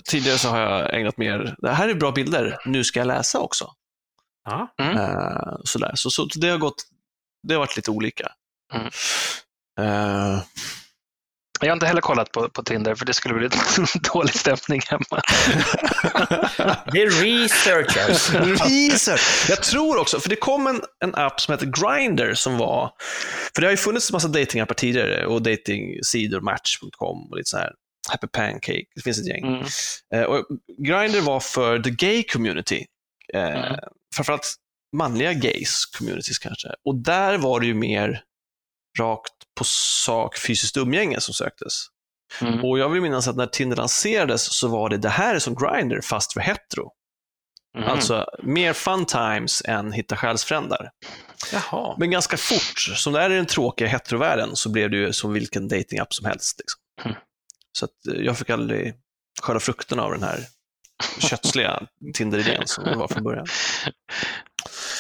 Speaker 2: tidigare så har jag ägnat mer, det här är bra bilder, nu ska jag läsa också.
Speaker 1: Ja.
Speaker 3: Mm.
Speaker 2: Eh, sådär. Så, så det har gått, det har varit lite olika.
Speaker 3: Mm.
Speaker 2: Eh,
Speaker 3: Jag har inte heller kollat på, på Tinder, för det skulle bli <laughs> dålig stämning hemma. <laughs>
Speaker 1: Det är researchers.
Speaker 2: Research. Jag <laughs> tror också, för det kom en, en app som heter Grindr som var, för det har ju funnits en massa datingappar tidigare och datingsidor, Match.com och lite så här, Happy Pancake, det finns ett gäng.
Speaker 3: Mm.
Speaker 2: Eh, och Grindr var för the gay community, eh,
Speaker 3: Mm.
Speaker 2: framförallt manliga gays communities kanske. Och där var det ju mer rakt på sak fysiskt umgänge som söktes.
Speaker 3: Mm.
Speaker 2: Och jag vill minnas att när Tinder lanserades så var det det här är som Grindr fast för hetero.
Speaker 3: Mm.
Speaker 2: Alltså mer fun times än hitta själsfrändar.
Speaker 1: Jaha.
Speaker 2: Men ganska fort, som det är i den tråkiga heterovärlden, så blev det ju som vilken datingapp som helst. Liksom.
Speaker 3: Mm.
Speaker 2: Så eh, jag fick aldrig skörda frukterna av den här kötsliga Tinder-idén som det var från början. <laughs>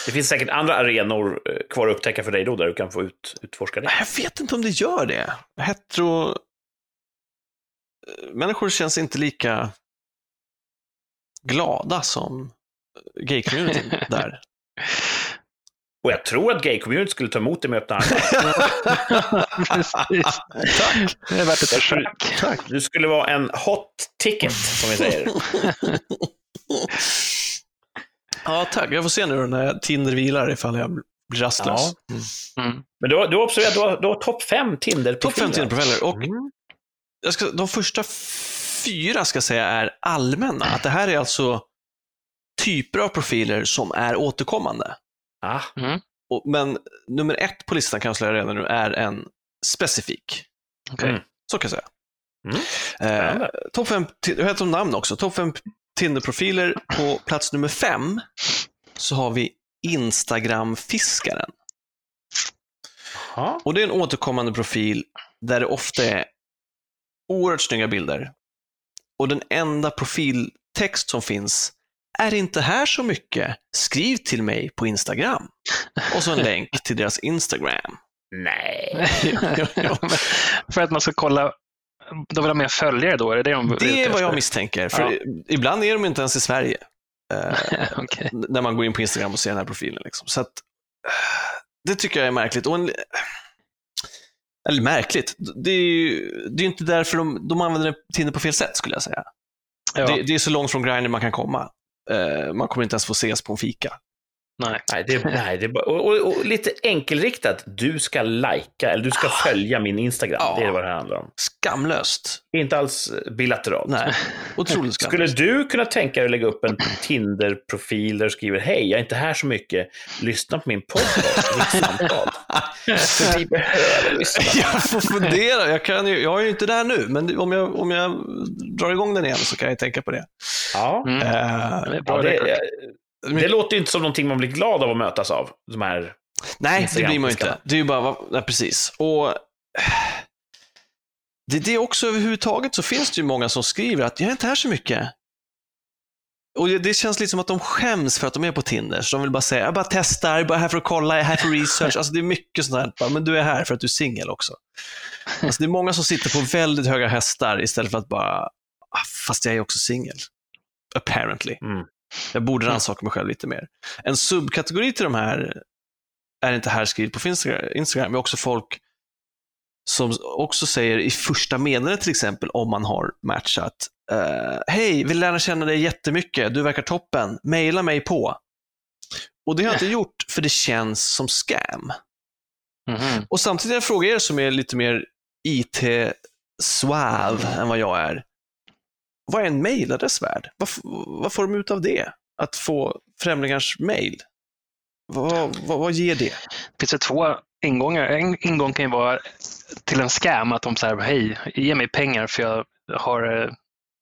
Speaker 1: Det finns säkert andra arenor eh, kvar att upptäcka för dig då, där du kan få ut, utforska det.
Speaker 2: Jag vet inte om det gör det. Hetero... eh, Människor känns inte lika glada som gay-communityn <laughs> där.
Speaker 1: Och jag tror att gay-community skulle ta emot det med öppna armar. <laughs>
Speaker 2: Tack.
Speaker 3: Det är värt ett försök.
Speaker 2: Tack.
Speaker 1: Du skulle vara en hot ticket, som vi säger. <laughs>
Speaker 2: Ja, tack. Jag får se nu när Tinder vilar ifall jag blir rastlös. Mm.
Speaker 3: Mm.
Speaker 1: Men du har, du har observerat, du har, du har topp fem Tinder-profiler.
Speaker 2: Topp 5 Tinder-profiler. Och
Speaker 1: Mm.
Speaker 2: jag ska, de första fyra ska jag säga är allmänna. Att det här är alltså typer av profiler som är återkommande.
Speaker 1: Ah,
Speaker 3: Mm.
Speaker 2: Och, men nummer ett på listan kan jag säga redan nu är en specifik.
Speaker 3: Okej.
Speaker 1: Mm.
Speaker 2: Så kan jag säga.
Speaker 1: Mm.
Speaker 2: Eh. Topp fem, jag heter som namn också, topp fem Tinder-profiler. På plats nummer fem så har vi Instagram-fiskaren. Och det är en återkommande profil där det ofta är oerhört snygga bilder. Och den enda profiltext som finns är inte här så mycket. Skriv till mig på Instagram. Och så en länk till deras Instagram.
Speaker 1: Nej. <laughs>
Speaker 3: För att man ska kolla, de vill ha mer följare då? Är det det de
Speaker 2: Det är vad jag misstänker. För
Speaker 1: Ja.
Speaker 2: ibland är de inte ens i Sverige. <laughs> Eh,
Speaker 3: Okej.
Speaker 2: när man går in på Instagram och ser den här profilen. Liksom. Så att, det tycker jag är märkligt. Och en, eller märkligt, det är ju det är inte därför de, de använder Tinder på fel sätt skulle jag säga.
Speaker 3: Ja.
Speaker 2: Det, det är så långt från Grindr man kan komma. Eh, man kommer inte ens få ses på en fika.
Speaker 3: Nej.
Speaker 1: Nej, det, nej, det bara, och, och, och lite enkelriktat. Du ska lajka, eller du ska följa min Instagram.
Speaker 2: Ja.
Speaker 1: Det är vad det här handlar om.
Speaker 2: Skamlöst.
Speaker 1: Inte alls bilateralt.
Speaker 2: Nej, <laughs> otroligt
Speaker 1: Skulle
Speaker 2: skamlöst.
Speaker 1: du kunna tänka dig att lägga upp en Tinder-profil där du skriver Hej, jag är inte här så mycket. Lyssna på min podcast, <laughs> vi behöver lyssna.
Speaker 2: Jag får fundera. Jag, kan ju, jag är ju inte där nu, men om jag, om jag drar igång den igen så kan jag tänka på det.
Speaker 1: Ja.
Speaker 3: Mm.
Speaker 2: Eh,
Speaker 3: Det är bra
Speaker 1: Ja, det, det låter ju inte som någonting man blir glad av att mötas av. De här...
Speaker 2: Nej, det blir man ju inte. Det är ju bara, nej, precis. Och <sighs> det, det är också överhuvudtaget så finns det ju många som skriver att jag är inte här så mycket. Och det, det känns lite som att de skäms för att de är på Tinder, så de vill bara säga, jag bara testar, jag är bara här för att kolla, jag är här för research. Alltså det är mycket sånt här, men du är här för att du är singel också. Alltså det är många som sitter på väldigt höga hästar istället för att bara, "Ah, fast jag är också singel. apparently.
Speaker 1: Mm.
Speaker 2: Jag borde rannsaka mig själv lite mer. En subkategori till de här är inte här skrivet på Instagram, men också folk som också säger i första meddelandet till exempel, om man har matchat, uh, hej, vill lära känna dig jättemycket, du verkar toppen, maila mig på. Och det har jag inte gjort, för det känns som scam.
Speaker 3: Mhm.
Speaker 2: Och samtidigt en fråga er som är lite mer IT-swav än vad jag är. Vad är en mailadress värd? Vad, vad får de ut av det? Att få främlingars mail? Vad, vad, vad ger det?
Speaker 3: Det finns det två ingångar. En ingång kan ju vara till en scam, att de säger hej, ge mig pengar för jag har eh,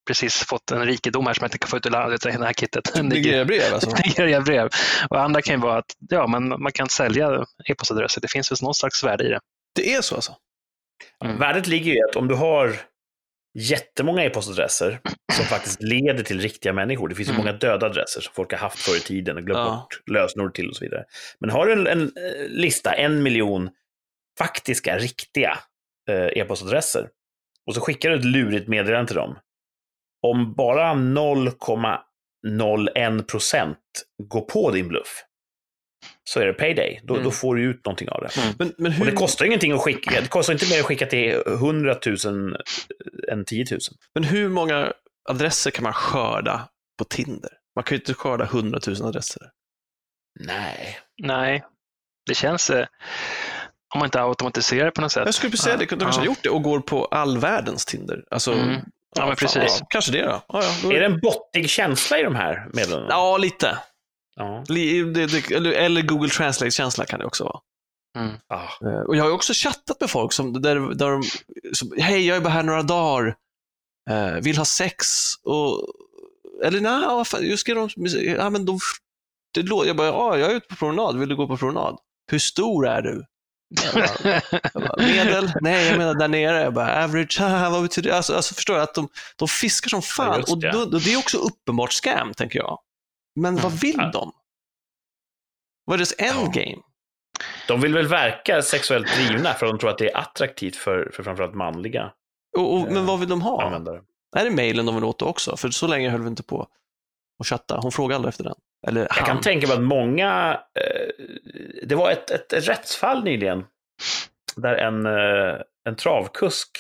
Speaker 3: precis fått en rikedom här som jag inte kan få ut ur landet, det här kittet.
Speaker 2: Nigeria-brev alltså? <laughs>
Speaker 3: Nigeria-brev. Och andra kan ju vara att ja, man, man kan sälja e-postadresser. Det finns väl någon slags värde i det.
Speaker 2: Det är så alltså?
Speaker 3: Mm.
Speaker 1: Värdet ligger ju i att om du har jättemånga e-postadresser som faktiskt leder till riktiga människor. Det finns ju
Speaker 3: Mm.
Speaker 1: många döda adresser som folk har haft förr i tiden och glömt
Speaker 2: Ja.
Speaker 1: bort lösenord till och så vidare. Men har du en, en eh, lista, en miljon faktiska, riktiga eh, e-postadresser och så skickar du ett lurigt meddelande till dem. Om bara 0,01 procent går på din bluff så är det payday. Då,
Speaker 3: Mm.
Speaker 1: då får du ut någonting av det.
Speaker 2: Men, men
Speaker 1: Och
Speaker 2: hur,
Speaker 1: det kostar ingenting att skicka. Det kostar inte mer att skicka till 100 000 än 10 000.
Speaker 2: men hur många adresser kan man skörda på Tinder? Man kan ju inte skörda 100 000 adresser.
Speaker 1: Nej.
Speaker 3: Nej, det känns... Eh, om man inte automatiserar på något sätt.
Speaker 2: Jag skulle precis säga det, de kanske har
Speaker 3: Ja.
Speaker 2: gjort det och går på all världens Tinder. Alltså,
Speaker 3: Mm. Ja, men
Speaker 2: fan,
Speaker 3: precis.
Speaker 2: ja, kanske det då. Ja, ja, då
Speaker 1: Är det en bottig känsla i de här meddelandena?
Speaker 2: ja lite.
Speaker 1: Ja.
Speaker 2: Eller, Google Translate-känsla kan det också vara.
Speaker 3: Mm.
Speaker 1: Ah.
Speaker 2: Eh, Och jag har också chattat med folk som, där, där de, som, hej jag är bara här några dagar, eh, vill ha sex och, eller nej, vad fan, just de, ja men de, det lå- jag bara, ja jag är ute på promenad, vill du gå på promenad? Hur stor är du? Jag bara, jag bara, Medel? Nej, jag menar där nere. Jag bara, average, haha, vad betyder det? Alltså, alltså förstår jag att de, de fiskar som
Speaker 1: Ja,
Speaker 2: fan och
Speaker 1: det.
Speaker 2: då, då, det är också uppenbart scam, tänker jag. Men vad vill
Speaker 1: Ja.
Speaker 2: de? Vad är deras endgame?
Speaker 1: De vill väl verka sexuellt drivna för de tror att det är attraktivt för, för framförallt manliga
Speaker 2: Och, och, men
Speaker 1: Eh,
Speaker 2: vad vill de ha?
Speaker 1: användare.
Speaker 2: Är det mailen de vill åt också? För så länge höll vi inte på att chatta. Hon frågade aldrig efter den. Eller
Speaker 1: Jag
Speaker 2: han.
Speaker 1: kan tänka mig att många... Eh, det var ett, ett, ett rättsfall nyligen där en, eh, en travkusk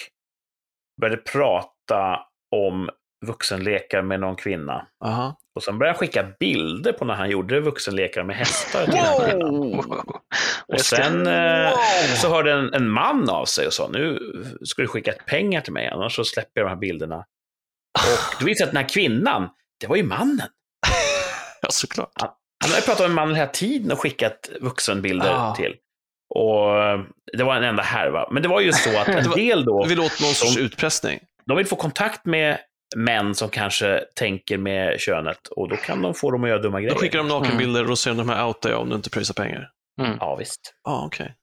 Speaker 1: började prata om vuxenlekar med någon kvinna.
Speaker 2: Aha.
Speaker 1: Och sen började han skicka bilder på när han gjorde vuxenlekar med hästar till kvinnan. Och sen eh, så hörde en, en man av sig och sa nu ska du skicka pengar till mig, annars så släpper jag de här bilderna. Och då visade det sig att den här kvinnan, det var ju mannen.
Speaker 2: Ja, såklart.
Speaker 1: Han hade pratat med mannen hela tiden och skickat vuxenbilder
Speaker 2: Ah.
Speaker 1: till. Och eh, det var en enda härva. Men det var ju så att <laughs> en del då,
Speaker 2: vill åt någon sorts
Speaker 1: De-
Speaker 2: utpressning.
Speaker 1: de vill få kontakt med män som kanske tänker med könet och då kan de få dem att göra dumma
Speaker 2: Då
Speaker 1: grejer.
Speaker 2: skickar de nakenbilder och säger de här outar jag om du inte pröjsar pengar.
Speaker 1: Ja, visst.
Speaker 2: Ja, ah, okej.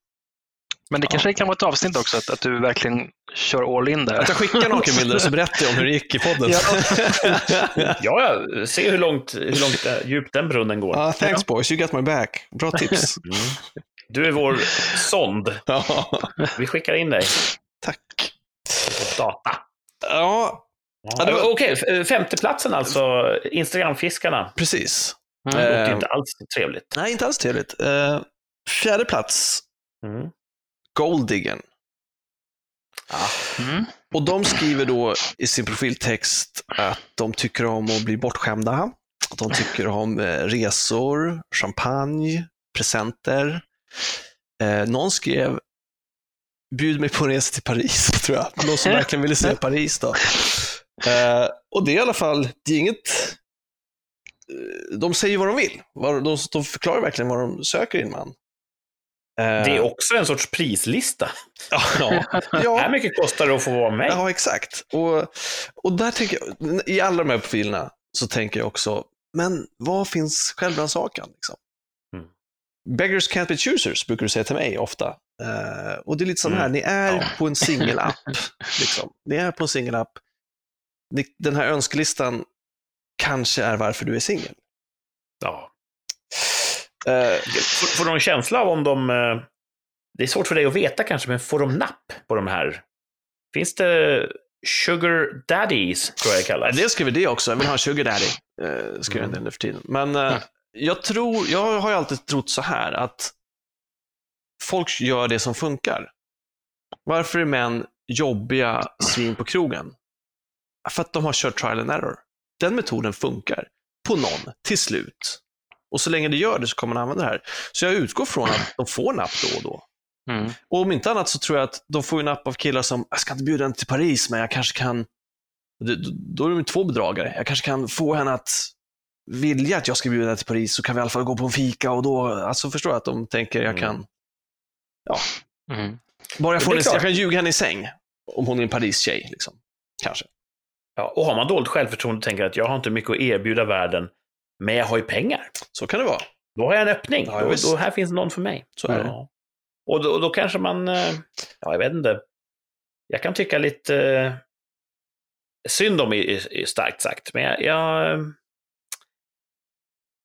Speaker 3: Men det kanske kan vara ett avsnitt också, att, att du verkligen kör all in där.
Speaker 2: Att jag skickar nakenbilder och så berättar jag om hur det gick i podden.
Speaker 1: Ja, <laughs> ja, se hur långt, hur långt eh, djupt den brunnen går.
Speaker 2: Ah, thanks boys, you got my back. Bra <laughs> tips.
Speaker 1: Mm. Du är vår sond. Vi skickar in dig
Speaker 2: tack.
Speaker 1: data.
Speaker 2: Ja,
Speaker 1: Ja, Okej, f- femteplatsen alltså. Instagramfiskarna.
Speaker 2: precis.
Speaker 3: Mm.
Speaker 1: Det låter
Speaker 2: Eh,
Speaker 1: inte alls trevligt.
Speaker 2: Nej, inte alls trevligt. Uh, fjärde plats,
Speaker 1: Mm.
Speaker 2: Golddiggen.
Speaker 3: Mm.
Speaker 2: Och de skriver då i sin profiltext att de tycker om att bli bortskämda. Att de tycker om eh, resor, champagne, presenter. Eh, någon skrev bjud mig på en resa till Paris, <laughs> tror jag. Någon som <laughs> verkligen ville se Paris då. Eh, och det är i alla fall, det är inget... eh, De säger vad de vill. De, de förklarar verkligen vad de söker i en man. Eh,
Speaker 1: Det är också en sorts prislista. <laughs>
Speaker 2: ja, <laughs> ja,
Speaker 1: mycket kostar det att få vara med.
Speaker 2: ja, exakt. Och, och där tänker jag, i alla de här profilerna så tänker jag också, men vad finns självrannsakan? Liksom?
Speaker 1: Mm.
Speaker 2: Beggars can't be choosers, brukar du säga till mig ofta. Eh, och det är lite som
Speaker 1: Mm.
Speaker 2: här, ni är
Speaker 1: Ja.
Speaker 2: på en singelapp. liksom. Ni är på en singelapp. Den här önskelistan kanske är varför du är singel.
Speaker 1: Ja.
Speaker 2: Eh,
Speaker 1: Får, får de en känsla av om de... eh, Det är svårt för dig att veta kanske, men får de napp på de här? Finns det sugar daddies, tror jag det kallas.
Speaker 2: det skriver det också. Jag vill ha en sugar daddy. Eh, skriver del nu för tiden. Men
Speaker 3: Mm.
Speaker 2: jag tror, jag har ju alltid trott så här att folk gör det som funkar. Varför är män jobbiga svin på krogen? För att de har kört trial and error. Den metoden funkar på någon till slut. Och så länge det gör det så kommer man använda det här. Så jag utgår från att de får napp då och då.
Speaker 3: Mm.
Speaker 2: Och om inte annat så tror jag att de får napp av killar som, jag ska inte bjuda henne till Paris, men jag kanske kan, då, är de två bedragare. Jag kanske kan få henne att vilja att jag ska bjuda henne till Paris, så kan vi i alla fall gå på en fika och då, alltså förstår jag att de tänker, jag kan,
Speaker 3: Mm.
Speaker 2: bara jag får en, jag kan ljuga henne i säng. Om hon är en Paris-tjej, liksom. Kanske.
Speaker 1: Ja, och har man dåligt självförtroende och tänker att jag har inte mycket att erbjuda världen, men jag har ju pengar.
Speaker 2: Så kan det vara.
Speaker 1: Då har jag en öppning.
Speaker 2: Ja,
Speaker 1: då, då här finns någon för mig.
Speaker 2: Så är det.
Speaker 1: Ja. Och då, då kanske man, eh, ja jag vet inte. Jag kan tycka lite eh, synd om är, starkt sagt, men jag, jag... eh,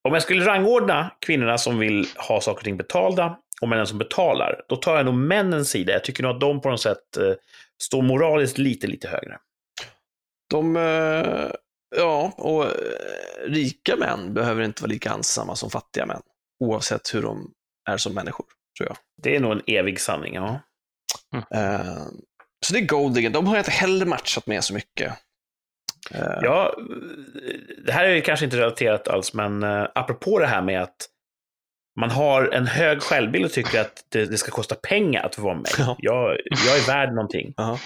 Speaker 1: Om jag skulle rangordna kvinnorna som vill ha saker och ting betalda och männen som betalar, då tar jag nog männens sida. Jag tycker nog att de på något sätt står moraliskt lite, lite högre.
Speaker 2: De, eh, ja, och eh, rika män behöver inte vara lika ensamma som fattiga män. Oavsett hur de är som människor, tror jag.
Speaker 1: Det är nog en evig sanning, ja.
Speaker 2: Eh, så det är Goldigan. De har jag inte heller matchat med så mycket.
Speaker 1: Ja, det här är kanske inte relaterat alls, men uh, apropå det här med att man har en hög självbild och tycker att det, det ska kosta pengar att få vara med.
Speaker 2: Ja.
Speaker 1: Jag, jag är värd någonting
Speaker 2: Ja.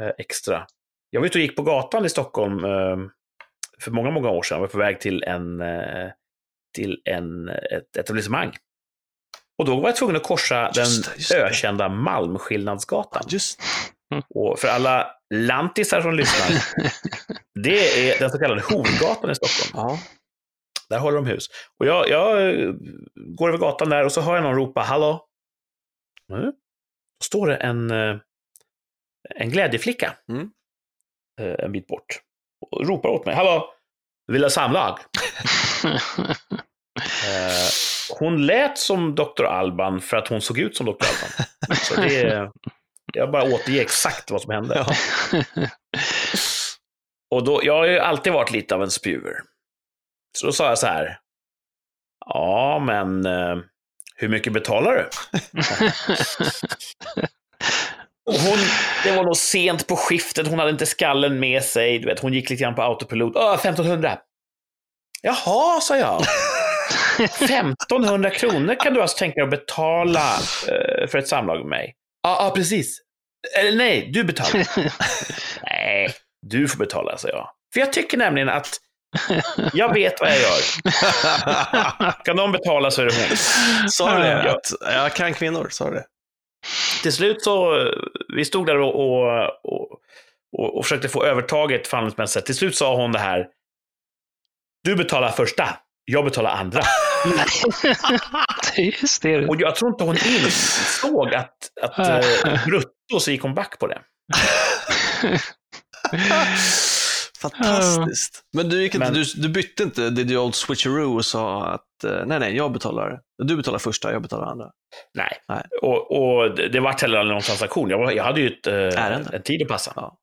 Speaker 1: eh, extra. Jag var ute och gick på gatan i Stockholm eh, för många, många år sedan. Jag var på väg till, en, eh, till en, ett etablissemang. Och då var jag tvungen att korsa
Speaker 2: Just
Speaker 1: den
Speaker 2: just
Speaker 1: ökända Malmskillnadsgatan.
Speaker 2: Just
Speaker 1: Och för alla lantisar som lyssnar, <laughs> det är den så kallade Horgatan i Stockholm.
Speaker 2: ja.
Speaker 1: Där håller de hus. Och jag, jag eh, går över gatan där och så hör jag någon ropa ”Hallå?” mm. Då står det en, en glädjeflicka
Speaker 2: Mm.
Speaker 1: Eh, en bit bort och ropar åt mig ”Hallå? Vill ha samlag?” <laughs> Eh, Hon lät som Dr. Alban för att hon såg ut som Dr. Alban. Så det, jag bara återger exakt vad som hände.
Speaker 2: Ja.
Speaker 1: Och då, jag har ju alltid varit lite av en spjuver. Så då sa jag så här. Ja, men eh, hur mycket betalar du? <laughs> Och hon, det var nog sent på skiftet, hon hade inte skallen med sig. Du vet, hon gick lite grann på autopilot. Öh, 1500. Jaha, sa jag. <laughs> 1500 kronor kan du alltså tänka dig att betala eh, för ett samlag med mig? Ja, ah, precis. Eller nej, du betalar. <laughs> nej, du får betala, sa jag. För jag tycker nämligen att jag vet vad jag gör. <laughs> Kan de betala så är det hon.
Speaker 2: Sa du det? Att jag kan kvinnor, sa du det?
Speaker 1: Till slut så, vi stod där och, och, och, och, försökte få övertaget förhandlingsmässigt. Till slut sa hon det här. Du betalar första, jag betalar andra. <laughs>
Speaker 3: det är hysteriskt.
Speaker 1: Och jag tror inte hon insåg att, att eh, brutto så gick hon back på det. <laughs>
Speaker 2: Fantastiskt. Men du, gick inte,
Speaker 1: Men-
Speaker 2: du, du bytte inte did the old switcheroo och sa att eh, nej, nej, jag betalar. Du betalar första, jag betalar andra.
Speaker 1: Nej.
Speaker 2: Nej.
Speaker 1: Och, och det vart heller aldrig någon transaktion. Jag, jag hade ju ett, eh,
Speaker 2: Ärende.
Speaker 1: en tid att passa.
Speaker 2: Ja.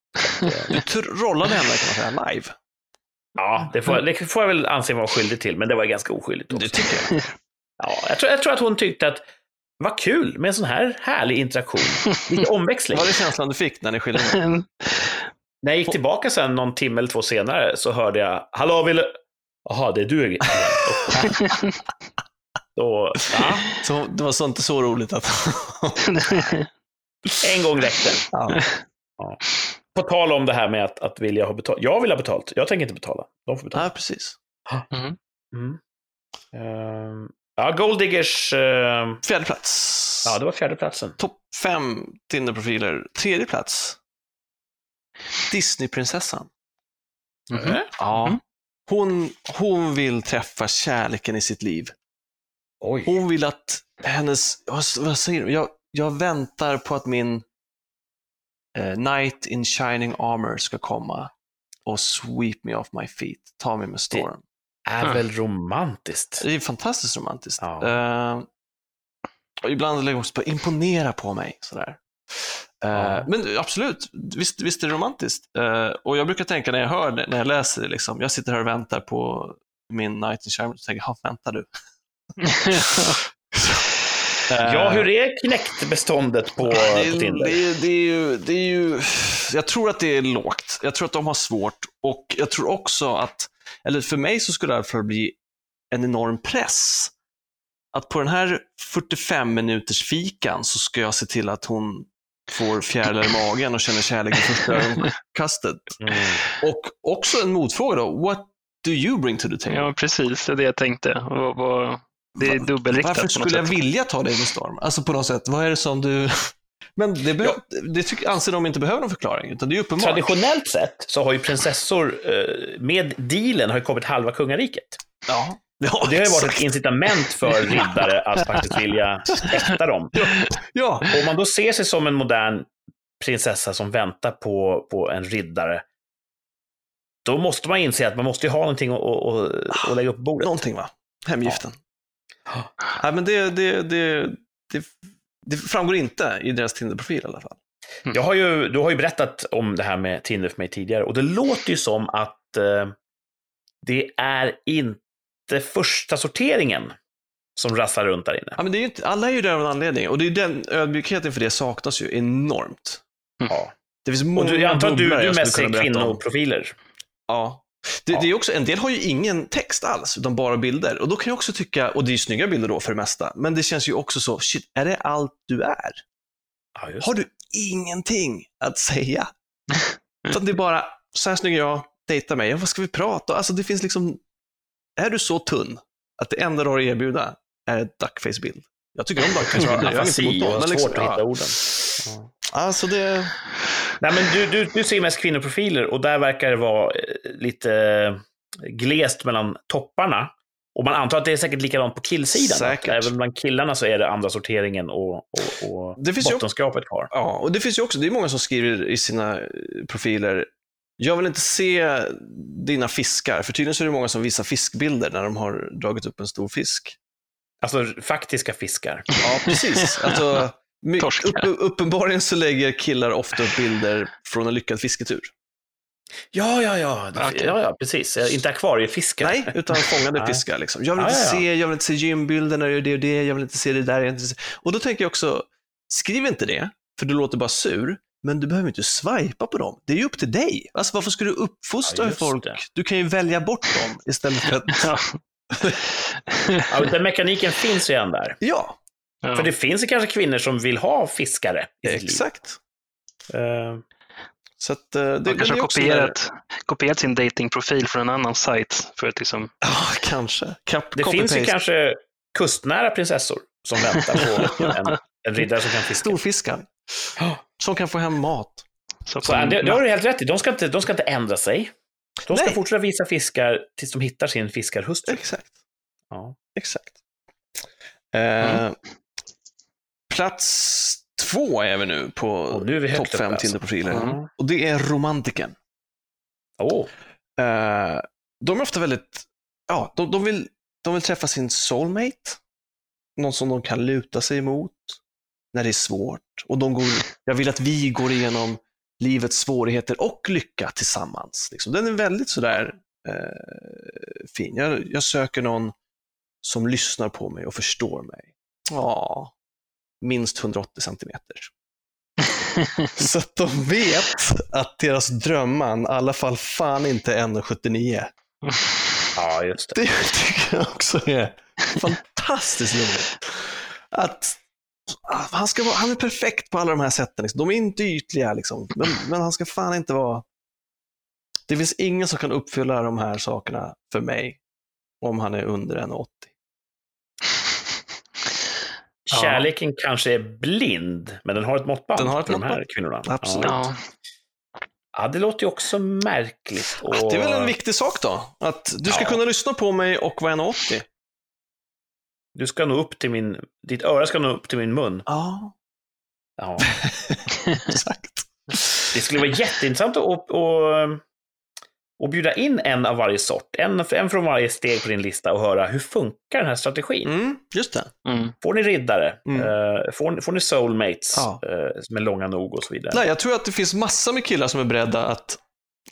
Speaker 2: Du trollade henne kan man säga live.
Speaker 1: Ja, det får, det får jag väl anse vara skyldig till, men det var ganska oskyldigt också.
Speaker 2: Det tycker jag.
Speaker 1: Ja, jag, tror, jag tror att hon tyckte att vad kul med en sån här härlig interaktion. Lite <laughs> omväxling.
Speaker 2: Var det känslan du fick när ni skilde? <laughs>
Speaker 1: När jag gick tillbaka sen någon timme eller två senare så hörde jag Hallå, vill du... Jaha, det är du <laughs> Då, ja,
Speaker 2: Så det var så inte så roligt att... <laughs>
Speaker 1: en gång räckte.
Speaker 2: ja.
Speaker 1: På tal om det här med att, att vilja ha betalt. Jag vill ha betalt. Jag tänker inte betala. De får betala.
Speaker 2: ja, precis.
Speaker 3: Mm.
Speaker 1: Mm. Ehm, ja, Gold Diggers. ehm,
Speaker 2: Fjärde plats.
Speaker 1: ja, det var fjärde platsen.
Speaker 2: Topp fem Tinder-profiler. Tredje plats. Disneyprinsessan.
Speaker 3: Mhm.
Speaker 2: Ja.
Speaker 3: Mm.
Speaker 2: Hon, hon vill träffa kärleken i sitt liv.
Speaker 1: Oj.
Speaker 2: Hon vill att hennes, vad, vad säger du? Jag, jag väntar på att min eh, knight in shining armor ska komma och sweep me off my feet, ta mig med storm.
Speaker 1: är
Speaker 3: Mm.
Speaker 1: väl romantiskt.
Speaker 2: Det är fantastiskt romantiskt.
Speaker 1: Ja.
Speaker 2: Eh, och ibland lägger hon också på imponera på mig. Sådär. Eh,
Speaker 1: Ja.
Speaker 2: Men absolut, visst, visst är det romantiskt. Eh, och jag brukar tänka när jag hör när jag läser det, liksom, jag sitter här och väntar på min night in Sherman och tänker, ja, väntar du? <laughs> Eh,
Speaker 1: Ja, hur är Kinect-beståndet på,
Speaker 2: det,
Speaker 1: på Tinder?
Speaker 2: det, är, det, är ju, det är ju, jag tror att det är lågt. Jag tror att de har svårt och jag tror också att, eller för mig så skulle det därför bli en enorm press. Att på den här 45 minuters fikan så ska jag se till att hon får fjärilar i magen och känner kärlek i första <laughs> ögonkastet.
Speaker 1: Mm.
Speaker 2: Och också en motfråga då, what do you bring to the table?
Speaker 3: ja, precis. Det är det jag tänkte. Vad- vad- det är dubbelriktat
Speaker 2: Varför skulle jag
Speaker 3: sätt.
Speaker 2: vilja ta dig med storm? Alltså på något sätt, vad är det som du... <laughs> Men det, behö... det tycker, anser de inte behöver någon förklaring, utan det är uppenbart.
Speaker 1: Traditionellt sett så har ju prinsessor eh, med dealen har ju kommit halva kungariket.
Speaker 2: Ja. Ja
Speaker 1: det har ju varit
Speaker 2: exakt.
Speaker 1: ett incitament för <laughs> riddare att faktiskt vilja äkta dem.
Speaker 2: Ja,
Speaker 1: Och om man då ser sig som en modern prinsessa som väntar på, på en riddare, då måste man inse att man måste ju ha någonting att, lägga upp bordet.
Speaker 2: någonting va? Hemgiften. Nej, men det, det, det, det, det framgår inte i deras Tinder-profil i alla fall.
Speaker 1: Jag har ju, du har ju berättat om det här med Tinder för mig tidigare och det låter ju som att eh, det är inte första sorteringen som rasslar runt där inne.
Speaker 2: Ja, men det är ju inte, alla är ju där av en anledning och det är den ödmjukheten för det saknas ju enormt.
Speaker 1: Ja.
Speaker 2: Det finns
Speaker 1: Och
Speaker 2: många
Speaker 1: du, jag antar att du, du mest ser kvinnoprofiler.
Speaker 2: Ja. Det,
Speaker 1: Ja.
Speaker 2: det är också, en del har ju ingen text alls, utan bara bilder. Och då kan jag också tycka, och det är ju snygga bilder då för det mesta, men det känns ju också så, shit, är det allt du är?
Speaker 1: Ja, just
Speaker 2: Har du ingenting att säga? <laughs> Utan det är bara, så här snygg är jag, dejta mig, ja, vad ska vi prata? Alltså det finns liksom, är du så tunn att det enda du har att erbjuda är ett duckface-bild? Jag tycker om duckface-bilder, jag har inget emot dem. Men
Speaker 1: svårt
Speaker 2: liksom,
Speaker 1: att hitta orden. Ja.
Speaker 2: alltså det,
Speaker 1: Nej, men du, du, du ser mest kvinnoprofiler och där verkar det vara eh, lite eh, glest mellan topparna. Och man antar att det är säkert likadant på killsidan.
Speaker 2: Säkert.
Speaker 1: Även bland killarna så är det andra sorteringen och, och, och
Speaker 2: Det finns ju-
Speaker 1: bottenskrapet kvar.
Speaker 2: Ja, och det finns ju också, det är många som skriver i sina eh, profiler, jag vill inte se dina fiskar, för tydligen så är det många som visar fiskbilder när de har dragit upp en stor fisk.
Speaker 1: Alltså faktiska fiskar.
Speaker 2: Ja, precis. Alltså, upp, uppenbarligen så lägger killar ofta upp bilder från en lyckad fisketur.
Speaker 1: Ja, ja, ja.
Speaker 3: Okej.
Speaker 1: ja, ja precis. Inte akvariefiskar.
Speaker 2: Nej, utan fångade
Speaker 1: Nej.
Speaker 2: fiskar. Liksom. Jag vill inte
Speaker 1: ja, ja.
Speaker 2: se, jag vill inte se gymbilder när du gör det och det, jag vill inte se det där. Jag vill inte se. Och då tänker jag också, skriv inte det, för du låter bara sur, men du behöver inte swipa på dem. Det är ju upp till dig. Alltså varför ska du uppfostra
Speaker 1: Ja,
Speaker 2: folk?
Speaker 1: det.
Speaker 2: Du kan ju välja bort dem istället för att... <laughs>
Speaker 3: Ja.
Speaker 1: Ja, den mekaniken finns ju redan där.
Speaker 2: Ja,
Speaker 3: Ja.
Speaker 1: För det finns ju kanske kvinnor som vill ha fiskare i liv.
Speaker 2: exakt.
Speaker 1: Eh,
Speaker 2: Så att, eh, det,
Speaker 3: De kanske har kopierat, kopierat sin datingprofil från en annan sajt för att liksom...
Speaker 2: Ja, kanske. Cap,
Speaker 1: det finns ju kanske kustnära prinsessor som väntar på <laughs> en, en riddare som kan fiska.
Speaker 2: storfiskar. <gasps> Som kan få hem mat.
Speaker 3: Så
Speaker 1: Så, det, det har du helt rätt i. De ska inte, de ska inte ändra sig. De ska
Speaker 2: Nej.
Speaker 1: fortsätta visa fiskar tills de hittar sin fiskarhustru.
Speaker 2: Exakt.
Speaker 1: Ja.
Speaker 2: Exakt. Eh,
Speaker 3: Mm.
Speaker 2: Plats två är vi nu på topp fem
Speaker 1: alltså.
Speaker 2: Tinder-profiler.
Speaker 1: Ja.
Speaker 2: Och det är romantiken.
Speaker 1: Åh,
Speaker 2: Eh, de är ofta väldigt, ja, de, de, vill, de vill träffa sin soulmate. Någon som de kan luta sig emot när det är svårt. Och de går, jag vill att vi går igenom livets svårigheter och lycka tillsammans. Liksom. Den är väldigt sådär eh, fin. Jag, jag söker någon som lyssnar på mig och förstår mig. Ja, minst 180 centimeter. <laughs> Så att de vet att deras drömman i alla fall fan inte är 1,79.
Speaker 1: ja just det.
Speaker 2: Det tycker jag också är fantastiskt roligt. Att han, ska vara, han är perfekt på alla de här sätten. Liksom. De är inte ytliga, liksom. men, men han ska fan inte vara... Det finns ingen som kan uppfylla de här sakerna för mig om han är under 1,80.
Speaker 3: Ja. <laughs>
Speaker 1: Kärleken kanske är blind, men den har ett måttband
Speaker 2: Den har ett
Speaker 1: för de här
Speaker 2: måttband.
Speaker 1: kvinnorna.
Speaker 2: Absolut.
Speaker 1: Ja.
Speaker 3: Ja.
Speaker 1: ja, det låter ju också märkligt. Och...
Speaker 2: Det är väl en viktig sak då? Att du ska
Speaker 1: Ja.
Speaker 2: kunna lyssna på mig och vara 1,80.
Speaker 1: Du ska nå upp till min... Ditt öra ska nå upp till min mun.
Speaker 2: Ja,
Speaker 1: Ja. <laughs> <laughs>
Speaker 2: exakt.
Speaker 1: Det skulle vara jätteintressant att, att, att, och bjuda in en av varje sort, en, en från varje steg på din lista och höra hur funkar den här strategin?
Speaker 2: Mm, just det.
Speaker 3: Mm.
Speaker 1: Får ni riddare?
Speaker 2: Mm.
Speaker 1: Eh, får, ni- får ni soulmates
Speaker 2: Ja.
Speaker 1: eh, som är långa nog och så vidare?
Speaker 2: Nej, jag tror att det finns massor med killar som är beredda att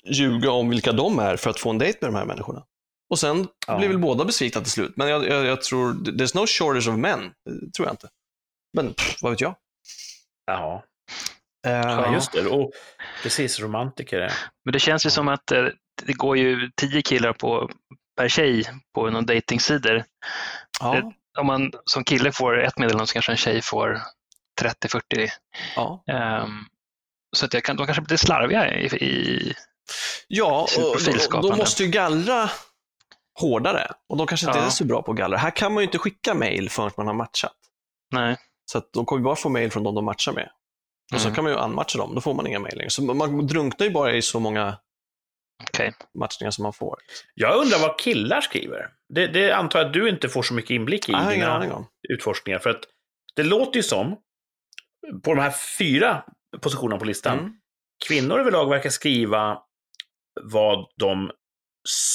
Speaker 2: ljuga om vilka de är för att få en dejt med de här människorna. Och sen
Speaker 1: Ja.
Speaker 2: blir väl båda besvikna till slut. Men jag, jag, jag tror, there's no shortage of men. Det tror jag inte. Men pff, vad vet jag?
Speaker 1: Jaha.
Speaker 2: Eh,
Speaker 1: Ja, just det. Och, precis, romantiker. ja.
Speaker 3: Men det känns ju som att eh, det går ju tio killar på, per tjej på någon dejtingsidor.
Speaker 2: ja,
Speaker 3: Om man som kille får ett meddelande så kanske en tjej får 30-40.
Speaker 2: ja.
Speaker 3: Ehm, så att jag kan, de kanske blir lite slarviga i, i
Speaker 2: ja och,
Speaker 3: profilskapande.
Speaker 2: de måste ju gallra hårdare. Och de kanske inte
Speaker 3: Ja.
Speaker 2: är så bra på att gallra. Här kan man ju inte skicka mail förrän man har matchat.
Speaker 3: nej.
Speaker 2: Så att de kommer bara få mail från de de matchar med. Och så
Speaker 3: Mm.
Speaker 2: kan man ju unmatcha dem, då får man inga mail längre. Så man drunknar ju bara i så många
Speaker 3: Okej.
Speaker 2: matchningar som man får.
Speaker 1: Jag undrar vad killar skriver. Det, det antar jag att du inte får så mycket inblick i
Speaker 2: ingen
Speaker 1: dina utforskningar. För att det låter ju som, på de här fyra positionerna på listan,
Speaker 2: Mm.
Speaker 1: kvinnor överlag verkar skriva vad de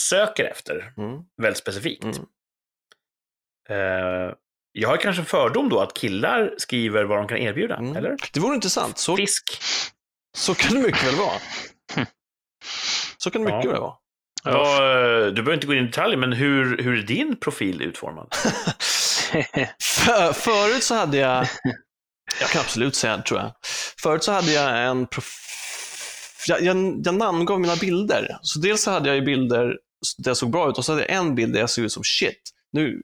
Speaker 1: söker efter,
Speaker 2: Mm.
Speaker 1: väldigt specifikt.
Speaker 2: Mm.
Speaker 1: Eh, jag har kanske en fördom då att killar skriver vad de kan erbjuda,
Speaker 2: Mm.
Speaker 1: eller?
Speaker 2: Det vore intressant. Så,
Speaker 1: Fisk.
Speaker 2: så kan det mycket väl vara. <laughs> Så kan det mycket
Speaker 1: Ja.
Speaker 2: väl vara.
Speaker 1: Ja, du behöver inte gå in i detalj, men hur, hur är din profil utformad? <laughs>
Speaker 2: För, förut så hade jag, jag kan absolut säga tror jag. Förut så hade jag en prof... Jag, jag, jag namngav mina bilder. Så dels så hade jag ju bilder där jag såg bra ut och så hade jag en bild där jag såg ut som shit. Nu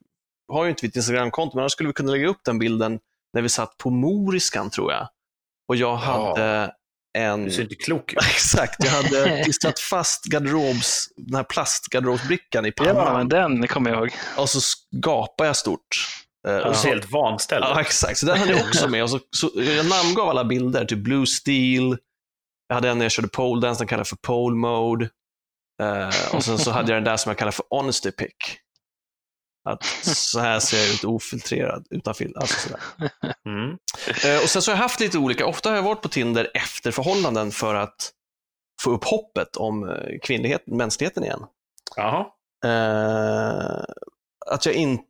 Speaker 2: har ju inte vi ett Instagramkonto, men annars skulle vi kunna lägga upp den bilden när vi satt på Moriskan tror jag. Och jag hade en...
Speaker 1: Du ser inte klok ut. <laughs>
Speaker 2: Exakt, jag hade <laughs> klistrat fast garderobs, den här plastgarderobsbrickan i
Speaker 3: ja,
Speaker 2: pannan
Speaker 3: men den kommer jag ihåg.
Speaker 2: och så gapade jag stort. Eh,
Speaker 1: Du
Speaker 2: och
Speaker 1: ser
Speaker 2: så,
Speaker 1: helt vanställd
Speaker 2: ja, exakt, så den hade jag också <laughs> med. Och så, så, jag namngav alla bilder, typ Blue Steel, jag hade en när jag körde pole dance, den kallade för pole mode. Eh, och sen så hade jag den där som jag kallar för honesty pick. Att så här ser jag ut ofiltrerad, utan film. Alltså.
Speaker 1: Mm.
Speaker 2: Eh, och sen så har jag haft lite olika, ofta har jag varit på Tinder efter förhållanden för att få upp hoppet om eh, kvinnligheten, mänskligheten igen.
Speaker 1: Jaha.
Speaker 2: Eh, att jag inte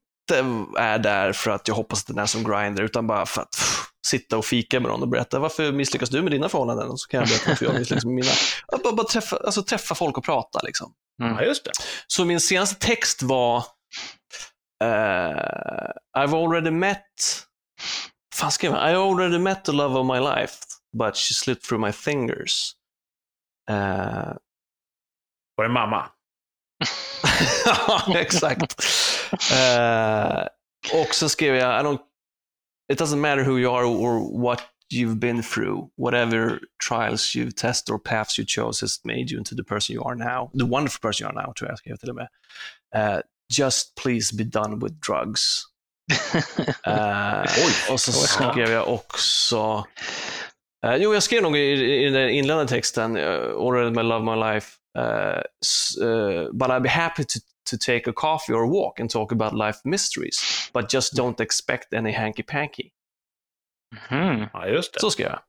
Speaker 2: är där för att jag hoppas att den är som grinder, utan bara för att pff, sitta och fika med någon och berätta varför misslyckas du med dina förhållanden? Och så kan jag berätta varför jag misslyckas med mina. <laughs> Att bara, bara träffa, alltså, träffa folk och prata. Liksom.
Speaker 1: Ja, just det.
Speaker 2: Så min senaste text var eh, I've already met fan skrev jag? I already met the love of my life, but she slipped through my fingers. Eh,
Speaker 1: Var det mamma? <laughs>
Speaker 2: Ja, exakt. Eh, och så skrev jag, I don't, it doesn't matter who you are or what you've been through, whatever trials you've tested or paths you chose has made you into the person you are now, the wonderful person you are now, to ask you skrev till och med. Eh, just please be done with drugs. <laughs> Och så skrev jag också, eh, jo jag skrev nog i, i den där inledande texten, uh, already my love my life, uh, uh, but I'd be happy to, to take a coffee or a walk and talk about life mysteries, but just don't expect any hanky-panky.
Speaker 3: Mm.
Speaker 1: Ja, just det.
Speaker 2: Så skrev jag.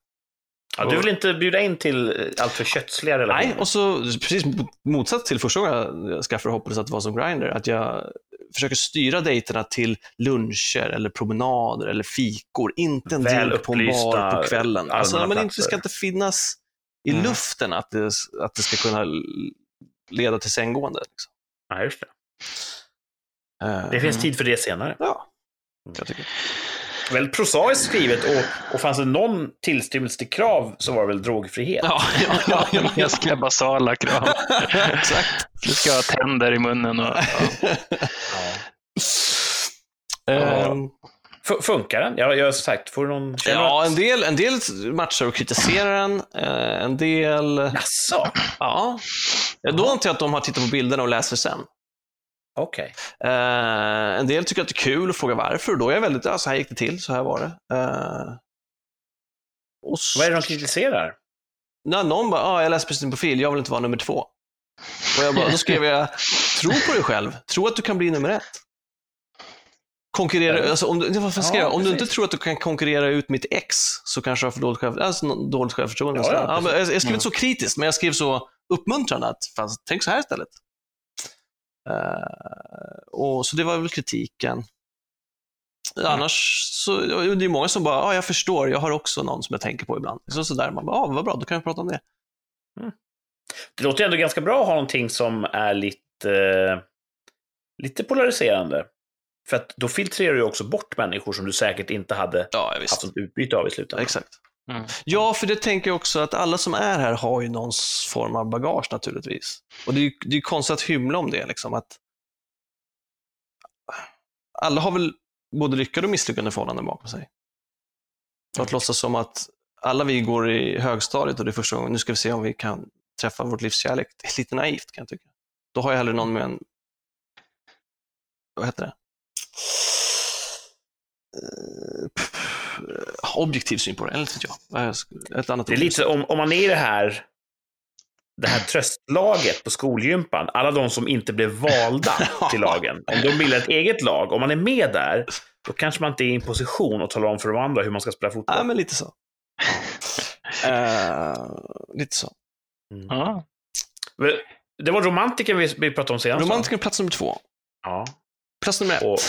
Speaker 1: Ja, du vill inte bjuda in till allt för kötsliga relationer?
Speaker 2: Nej, och så precis mot- motsatt till första gången jag skaffade hoppades att det var som Grindr, att jag försöker styra dejterna till luncher eller promenader eller fikor, inte en drink på en bar på kvällen. Alltså, men inte, det ska inte finnas i
Speaker 1: Mm.
Speaker 2: luften att det, att det ska kunna leda till sänggående. Liksom.
Speaker 1: Ja, just det.
Speaker 2: Eh,
Speaker 1: Det finns
Speaker 3: Mm.
Speaker 1: tid för det senare.
Speaker 2: Ja, jag tycker.
Speaker 1: Väldigt prosaiskt skrivet och, och fanns det någon tillstymmelse till krav så var det väl drogfrihet.
Speaker 2: Ja, <laughs> ja, ja.
Speaker 3: Ganska basala krav. <laughs>
Speaker 2: Exakt.
Speaker 3: Du ska ha tänder i munnen. Och, <laughs> ja.
Speaker 1: Ja. F- funkar den? Jag, jag sagt, får någon...
Speaker 2: Ja, en del, en del matchar och kritiserar den. Eh, en del...
Speaker 1: Jaså?
Speaker 2: Ja. Då antar jag att de har tittat på bilderna och läser sen.
Speaker 1: Okej.
Speaker 2: Eh, en del tycker att det är kul och frågar varför. Då är jag väldigt, ja, så här gick det till, så här var det. Eh, och s-
Speaker 1: Vad är det de kritiserar?
Speaker 2: när någon bara, ah, jag läste precis din profil, jag vill inte vara nummer två. Och jag bara, då skrev jag, tro på dig själv, tro att du kan bli nummer ett. Konkurrera,
Speaker 1: Ja.
Speaker 2: alltså om du, vad skrev
Speaker 1: Ja,
Speaker 2: jag? om du inte tror att du kan konkurrera ut mitt ex så kanske du har för dåligt, själv, alltså, dåligt själförtroende.
Speaker 1: Ja, ja,
Speaker 2: men jag, jag skrev
Speaker 3: Mm.
Speaker 2: inte så kritiskt, men jag skrev så, uppmuntrande att fast, tänk så här istället. Uh, och, så det var väl kritiken. Annars så det är många som bara, ja jag förstår, jag har också någon som jag tänker på ibland. Så, så där, man bara, ja vad bra, då kan vi prata om det.
Speaker 1: Mm. Det låter ändå ganska bra att ha någonting som är lite, lite polariserande. För att då filtrerar du också bort människor som du säkert inte hade
Speaker 2: ja,
Speaker 1: haft något utbyte av i slutändan.
Speaker 2: Exakt. Mm. Ja, för det tänker jag också att alla som är här har ju någon form av bagage naturligtvis. Och det är ju det är konstigt att hymla om det. Liksom, att alla har väl både lyckade och misslyckade förhållanden bakom sig. För att mm. låtsas som att alla vi går i högstadiet och det är första gången, nu ska vi se om vi kan träffa vårt livs kärlek. Det är lite naivt kan jag tycka. Då har jag hellre någon med en, vad heter det? Uh, objektiv syn på det, eller inte jag. Ett annat
Speaker 1: det är lite, om, om man är i det här, det här tröstlaget på skolgympan, alla de som inte blev valda <laughs> till lagen, om de bildar ett eget lag, om man är med där, då kanske man inte är i en position att tala om för de andra hur man ska spela fotboll.
Speaker 2: Ja, men lite så. uh, lite så.
Speaker 1: Mm. Ja. Det var romantiken vi, vi pratade om senast.
Speaker 2: Romantiken plats nummer två.
Speaker 1: Ja.
Speaker 2: Plats nummer ett. Och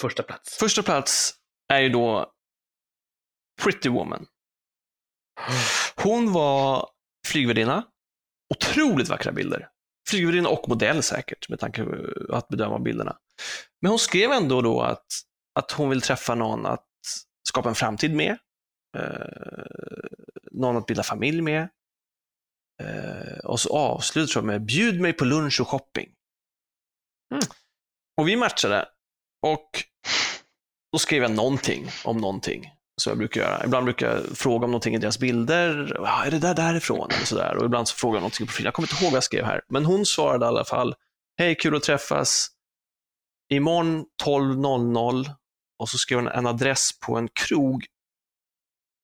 Speaker 1: första plats.
Speaker 2: Första plats är ju då Pretty Woman. Hon var flygvärdinna. Otroligt vackra bilder. Flygvärdinna och modell säkert, med tanke på att bedöma bilderna. Men hon skrev ändå då att, att hon vill träffa någon att skapa en framtid med. Eh, någon att bilda familj med. Eh, och så avslutar hon med bjud mig på lunch och shopping. Mm. Och vi matchade. Och då skrev jag någonting om någonting som jag brukar göra. Ibland brukar jag fråga om någonting i deras bilder. Ja, är det där därifrån? Eller sådär. Och ibland så frågar jag någonting på profilen. Jag kommer inte ihåg vad jag skrev här. Men hon svarade i alla fall. Hej, kul att träffas. Imorgon 12.00. Och så skrev hon en adress på en krog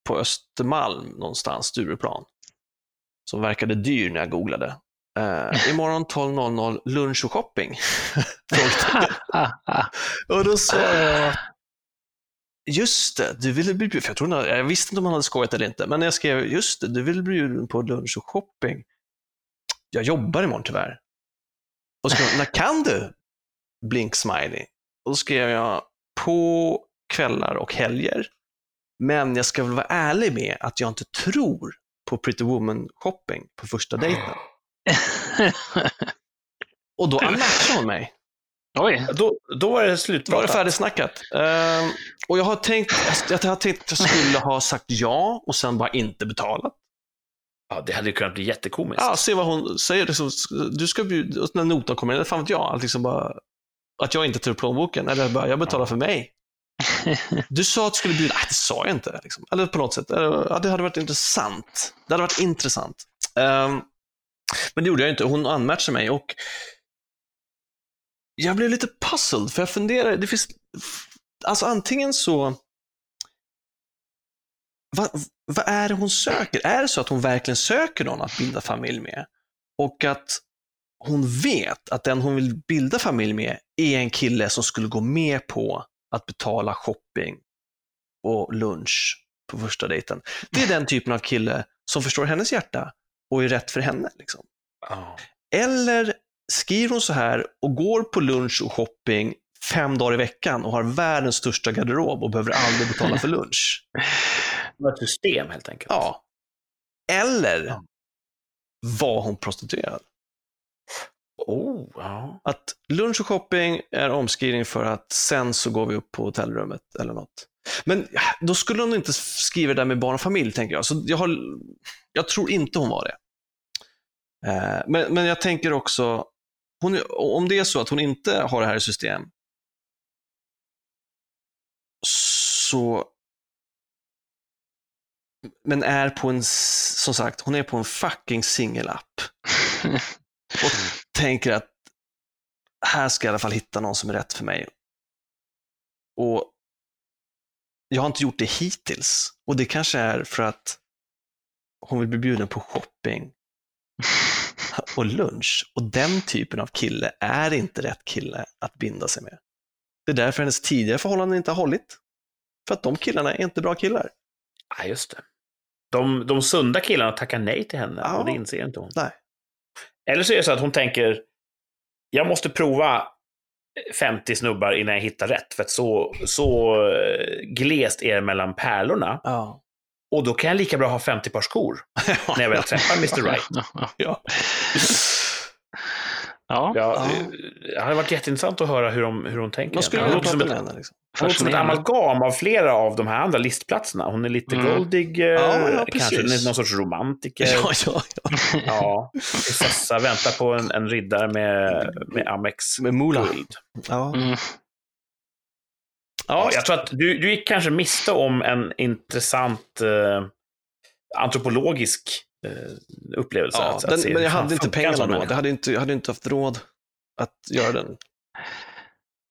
Speaker 2: på Östermalm någonstans, Stureplan. Som verkade dyr när jag googlade. Uh, imorgon 12.00 lunch och shopping? <laughs> <laughs> och då sa jag, just det, du ville bli bjuden, jag, tror, jag visste inte om han hade skojat eller inte, men jag skrev, just det, du vill bli bjuden på lunch och shopping. Jag jobbar imorgon tyvärr. Och så skrev när kan du? Blink smiley. Och då skrev jag, på kvällar och helger. Men jag ska väl vara ärlig med att jag inte tror på Pretty Woman shopping på första dejten. <laughs> och då unmatchade hon mig.
Speaker 1: Oj. Då, då var det slut.
Speaker 2: Då var det färdigsnackat. Uh, och jag har tänkt, jag har tänkt att jag skulle ha sagt ja och sen bara inte betalat.
Speaker 1: Ja, det hade ju kunnat bli jättekomiskt.
Speaker 2: Ja, se vad hon säger. Liksom, du ska bjuda, när notan kommer, eller fan vet jag, att, liksom bara, att jag inte tar upp plånboken. Eller bara, jag betalar för mig. Du sa att du skulle bjuda, nej det sa jag inte. Liksom. Eller på något sätt, ja, det hade varit intressant. Det hade varit intressant. Um, men det gjorde jag inte. Hon unmatchade mig och jag blev lite puzzled, för jag funderar, det finns, alltså antingen så, vad, vad är det hon söker? Är det så att hon verkligen söker någon att bilda familj med? Och att hon vet att den hon vill bilda familj med är en kille som skulle gå med på att betala shopping och lunch på första dejten. Det är den typen av kille som förstår hennes hjärta och är rätt för henne. Liksom. Oh. Eller skriver hon så här och går på lunch och shopping fem dagar i veckan och har världens största garderob och behöver aldrig betala för lunch. <laughs>
Speaker 1: Det var ett system helt enkelt.
Speaker 2: Ja. Eller ja. var hon prostituerad?
Speaker 1: Oh, ja.
Speaker 2: Att lunch och shopping är omskrivning för att sen så går vi upp på hotellrummet eller något. Men då skulle hon inte skriva det där med barn och familj, tänker jag. Så jag, har, jag tror inte hon var det. Eh, men, men jag tänker också, hon, om det är så att hon inte har det här i system, så men är på en, som sagt, hon är på en fucking singelapp. <laughs> och tänker att här ska jag i alla fall hitta någon som är rätt för mig. Och jag har inte gjort det hittills. Och det kanske är för att hon vill bli bjuden på shopping <laughs> och lunch. Och den typen av kille är inte rätt kille att binda sig med. Det är därför hennes tidigare förhållanden inte har hållit. För att de killarna är inte bra killar.
Speaker 1: Ja, just det. De, de sunda killarna tackar nej till henne ja. och det inser inte hon.
Speaker 2: Nej.
Speaker 1: Eller så är det så att hon tänker, jag måste prova 50 snubbar innan jag hittar rätt. För att så, så eh, glest är det mellan pärlorna.
Speaker 2: Ja.
Speaker 1: Och då kan jag lika bra ha 50 par skor när jag väl träffar Mr. <laughs> Right.
Speaker 3: Ja.
Speaker 2: ja.
Speaker 3: Ja.
Speaker 1: Det hade varit jätteintressant att höra hur, de, hur hon tänker.
Speaker 2: Man skulle
Speaker 1: Hon
Speaker 2: kunna
Speaker 1: låter som ett.
Speaker 2: Liksom.
Speaker 1: hon som ett amalgam av flera av de här andra listplatserna. Hon är lite
Speaker 3: Mm.
Speaker 1: goldig, eh,
Speaker 2: Ja, ja,
Speaker 1: kanske
Speaker 2: precis.
Speaker 1: någon sorts romantiker.
Speaker 2: Ja, ja, ja. <laughs>
Speaker 1: Ja, prinsessa väntar på en, en riddare med, med Amex
Speaker 2: Med Mula.
Speaker 1: guld.
Speaker 2: Ja.
Speaker 3: Mm.
Speaker 1: Ja, jag tror att du, du gick kanske miste om en intressant eh, antropologisk eh, upplevelse.
Speaker 2: Ja,
Speaker 1: att, att
Speaker 2: den,
Speaker 1: se
Speaker 2: men jag
Speaker 1: fan
Speaker 2: hade inte pengarna då. Jag hade inte, jag hade inte haft råd att göra den.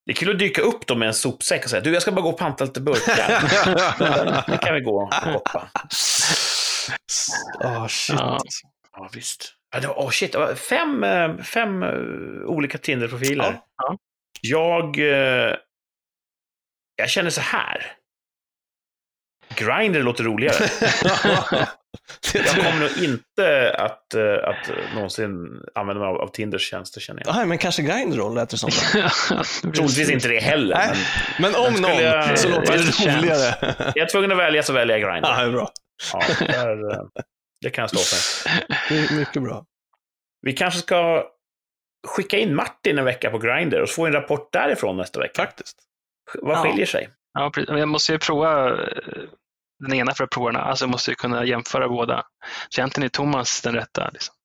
Speaker 1: Det är kul att dyka upp då med en sopsäck och säga du, jag ska bara gå och panta lite burkar. <laughs> det kan vi gå och hoppa.
Speaker 2: Ah, shit.
Speaker 3: Ja.
Speaker 1: Ja, visst. Ja, det var, oh shit, det var fem, eh, fem eh, olika Tinder-profiler.
Speaker 2: Ja.
Speaker 3: Ja.
Speaker 1: Jag, eh, jag känner så här. Grindr låter roligare. <laughs> Jag kommer nog inte att, eh, att någonsin använda mig av, av Tinders tjänster, känner jag.
Speaker 2: Nej, men kanske Grindr då, lät det som. <laughs>
Speaker 1: Troligtvis inte det heller.
Speaker 2: Nej.
Speaker 1: Men
Speaker 2: Men om
Speaker 1: Men
Speaker 2: någon
Speaker 1: jag-
Speaker 2: så låter det roligare.
Speaker 1: jag är tvungen att välja så väljer jag Grindr.
Speaker 2: Ja, det är bra.
Speaker 1: Ja, där, eh, det kan jag stå för. <laughs>
Speaker 2: Mycket bra.
Speaker 1: Vi kanske ska skicka in Martin en vecka på Grindr och få en rapport därifrån nästa vecka.
Speaker 2: Faktiskt.
Speaker 1: Vad
Speaker 3: Ja.
Speaker 1: skiljer sig?
Speaker 3: Ja, precis. Men jag måste ju prova eh, den ena för att prova den. Alltså jag måste ju kunna jämföra båda. Så egentligen är Thomas den rätta. Liksom.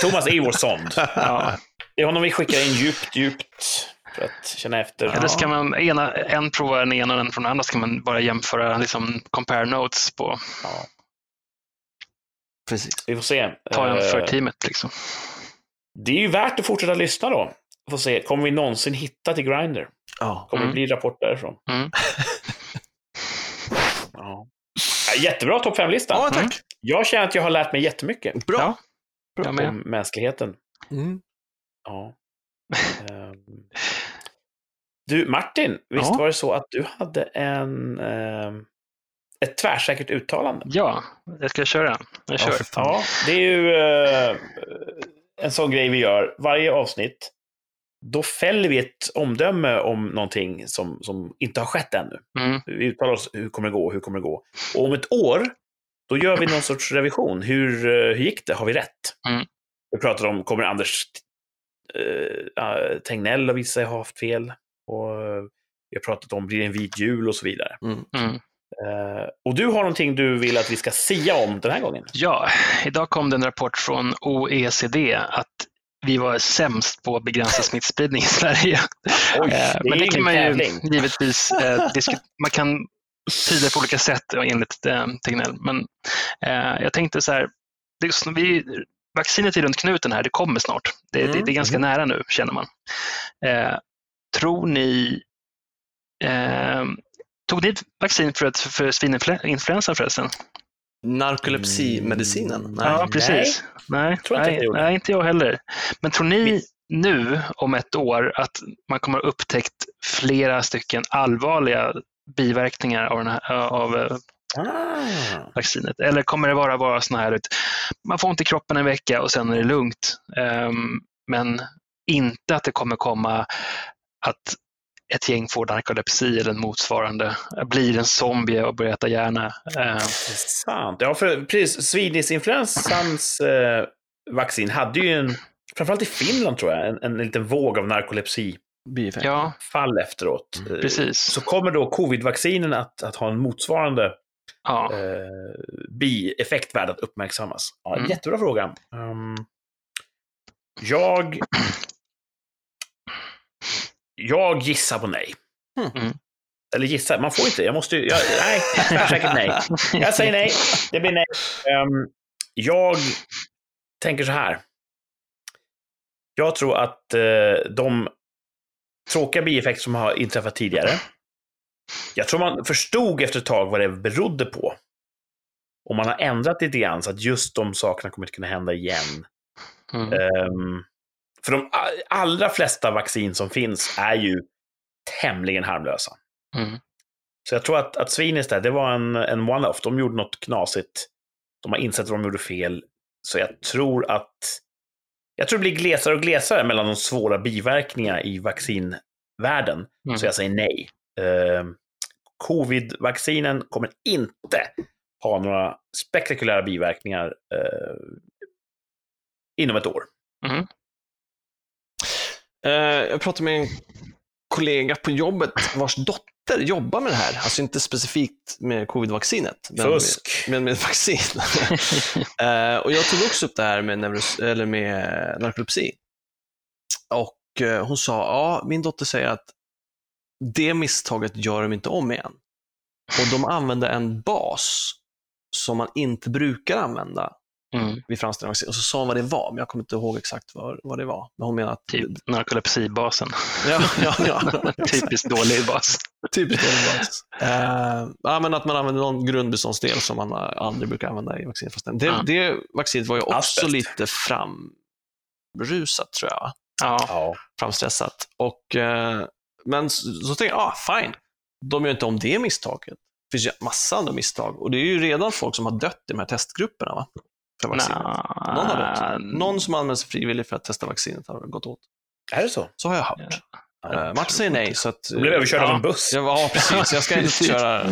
Speaker 1: Thomas är vår sond. <laughs>
Speaker 3: Ja.
Speaker 1: Det är honom vi skickar in djupt, djupt för att känna efter.
Speaker 3: Eller ska man ena, en prova den ena och en från den andra ska man bara jämföra, liksom compare notes på,
Speaker 1: Ja,
Speaker 2: Precis.
Speaker 1: vi får se.
Speaker 3: ta en för
Speaker 1: Eh,
Speaker 3: teamet. Liksom.
Speaker 1: Det är ju värt att fortsätta lyssna då. Får se, kommer vi någonsin hitta till Grindr?
Speaker 2: Ja.
Speaker 1: Kommer
Speaker 3: Mm.
Speaker 1: bli rapport därifrån?
Speaker 3: Mm. <laughs>
Speaker 1: Ja. Ja, jättebra topp 5-lista.
Speaker 2: ja,
Speaker 3: Mm.
Speaker 2: tack.
Speaker 1: Jag känner att jag har lärt mig jättemycket
Speaker 2: Bra.
Speaker 3: Ja. Med.
Speaker 1: om mänskligheten.
Speaker 2: Mm.
Speaker 1: Ja. Ehm. Du, Martin, visst
Speaker 3: Ja.
Speaker 1: var det så att du hade en, ehm, ett tvärsäkert uttalande?
Speaker 3: Ja, jag ska köra. Jag kör.
Speaker 2: fan.
Speaker 1: Ja, det är ju eh, en sån grej vi gör varje avsnitt. Då fäller vi ett omdöme om någonting som, som inte har skett ännu.
Speaker 3: Mm.
Speaker 1: Vi uttalar oss, hur kommer det gå, hur kommer det gå? Och om ett år, då gör vi någon sorts revision. Hur, eh, hur gick det? Har vi rätt?
Speaker 3: Mm.
Speaker 1: Vi pratar om, kommer Anders eh, äh, Tegnell visa sig ha haft fel? Och vi har pratat om, blir det en vit jul och så vidare.
Speaker 2: Mm.
Speaker 3: Mm.
Speaker 1: Eh, och du har någonting du vill att vi ska sia om den här gången?
Speaker 3: Ja, idag kom det en rapport från OECD att vi var sämst på att begränsa smittspridning i Sverige.
Speaker 1: Oj,
Speaker 3: Eh,
Speaker 1: det
Speaker 3: Men det kan man ju
Speaker 1: tävling.
Speaker 3: givetvis eh. <laughs> Man kan tyda på olika sätt enligt eh, Tegnell. Men jag tänkte så här, det, vi, vaccinet är runt knuten här, det kommer snart. Det, det,
Speaker 1: Mm,
Speaker 3: det är ganska nära nu, känner man. Eh, tror ni eh, Tog ni vaccin för, för svininfluensan förresten?
Speaker 2: Narkolepsimedicinen? Nej.
Speaker 3: Ja, precis. Nej,
Speaker 1: Tror inte att
Speaker 3: nej,
Speaker 1: jag gjorde.
Speaker 3: nej, inte jag heller. Men tror ni nu, om ett år, att man kommer ha upptäckt flera stycken allvarliga biverkningar av, den här, av eh,
Speaker 1: Ah.
Speaker 3: vaccinet? Eller kommer det vara bara såna här, ut- man får ont i kroppen en vecka och sen är det lugnt. Ehm, men inte att det kommer komma att ett gäng får narkolepsi eller motsvarande, blir en zombie och börjar äta hjärna. Ehm,
Speaker 1: Intressant. Ja, för precis, svininfluensans eh, vaccin hade ju en, framförallt i Finland tror jag, en, en liten våg av
Speaker 2: Bieffekt.
Speaker 3: ja,
Speaker 1: efteråt. Eh,
Speaker 3: precis.
Speaker 1: Så kommer då covid-vaccinen att, att ha en motsvarande
Speaker 3: Ja.
Speaker 1: eh, bieffekt värd att uppmärksammas? Ja,
Speaker 3: Mm.
Speaker 1: Jättebra fråga. Um, jag... Jag gissar på nej.
Speaker 3: Mm.
Speaker 1: Eller gissar, man får inte. Jag måste ju... Jag, nej, tvärsäkert nej. Jag säger nej. Det blir nej. Ehm, jag tänker så här. Jag tror att eh, de tråkiga bieffekter som har inträffat tidigare, jag tror man förstod efter ett tag vad det berodde på. Och man har ändrat lite grann så att just de sakerna kommer inte kunna hända igen.
Speaker 3: Mm.
Speaker 1: Ehm, för de allra flesta vaccin som finns är ju tämligen harmlösa.
Speaker 3: Mm.
Speaker 1: Så jag tror att, att Svinis där, det var en, en one-off. De gjorde något knasigt. De har insett vad de gjorde fel. Så jag tror att jag tror det blir glesare och glesare mellan de svåra biverkningarna i vaccinvärlden.
Speaker 3: Mm.
Speaker 1: Så jag säger nej. Eh, Covid-vaccinen kommer inte ha några spektakulära biverkningar eh, inom ett år.
Speaker 3: Mhm.
Speaker 2: Eh, jag pratade med en kollega på jobbet vars dotter jobbar med det här. Alltså inte specifikt med covid-vaccinet. men men med vaccin. <laughs> Eh, och jag tog också upp det här med, neuros, eller med narkolepsi. Och eh, hon sa, ja, min dotter säger att det misstaget gör de inte om igen. Och de använde en bas som man inte brukar använda
Speaker 3: Mm.
Speaker 2: vid framställning av vaccin. Och så sa hon vad det var, men jag kommer inte ihåg exakt vad, vad det var. Men hon menar att...
Speaker 3: Typ narkolepsibasen.
Speaker 2: Ja, ja, ja. <laughs>
Speaker 3: Typiskt dålig bas.
Speaker 2: Typiskt dålig bas. Eh, ja, men att man använder någon grundbeståndsdel som man aldrig brukar använda i vaccin. Fast det,
Speaker 3: Ja.
Speaker 2: det vaccinet var ju också
Speaker 1: Asbest.
Speaker 2: lite framrusat, tror jag.
Speaker 3: Ja.
Speaker 1: Ja.
Speaker 2: Framstressat. Och, eh, men så, så tänkte jag, ah, fine. De gör inte om det misstaget. Det finns ju massa andra misstag. Och det är ju redan folk som har dött i de här testgrupperna. Va? För vaccinet.
Speaker 3: Nja,
Speaker 2: Någon har dött. Någon som använder sig frivilligt för att testa vaccinet har gått åt.
Speaker 1: Är det så?
Speaker 2: Så har jag hört. Eh, Martin säger nej. Så att,
Speaker 1: De blev överkörda av
Speaker 2: ja.
Speaker 1: en buss.
Speaker 2: Ja, ja, precis. Jag ska <laughs> inte köra,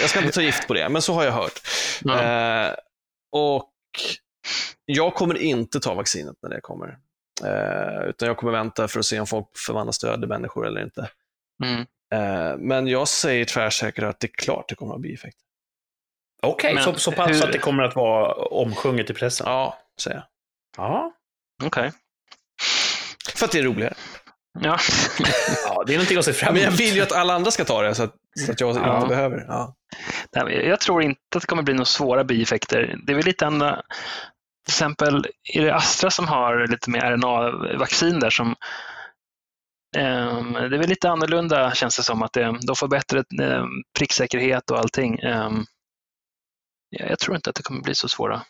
Speaker 2: jag ska inte ta gift på det, men så har jag hört.
Speaker 3: Ja.
Speaker 2: Eh, och jag kommer inte ta vaccinet när det kommer. Eh, utan jag kommer vänta för att se om folk förvandlas till öde människor eller inte.
Speaker 3: Mm.
Speaker 2: Eh, men jag säger tvärsäkert att det är klart det kommer att ha bieffekter.
Speaker 1: Okej,
Speaker 3: Men
Speaker 1: så, så pass
Speaker 3: hur-
Speaker 1: att det kommer att vara omsjunget i pressen?
Speaker 2: Ja, säger jag.
Speaker 1: Ja.
Speaker 3: Okej.
Speaker 2: För att det är roligare.
Speaker 3: Ja. <laughs>
Speaker 1: ja, det är någonting att se fram
Speaker 2: Men jag
Speaker 1: emot.
Speaker 2: vill ju att alla andra ska ta det, så att, så att jag
Speaker 3: Ja.
Speaker 2: inte behöver. Ja.
Speaker 3: Jag tror inte att det kommer bli några svåra bieffekter. Det är väl lite andra, till exempel är det Astra som har lite mer RNA-vaccin där som ehm, det är väl lite annorlunda känns det som att det, de får bättre um, pricksäkerhet och allting. Ehm, ja, jag tror inte att det kommer bli så svåra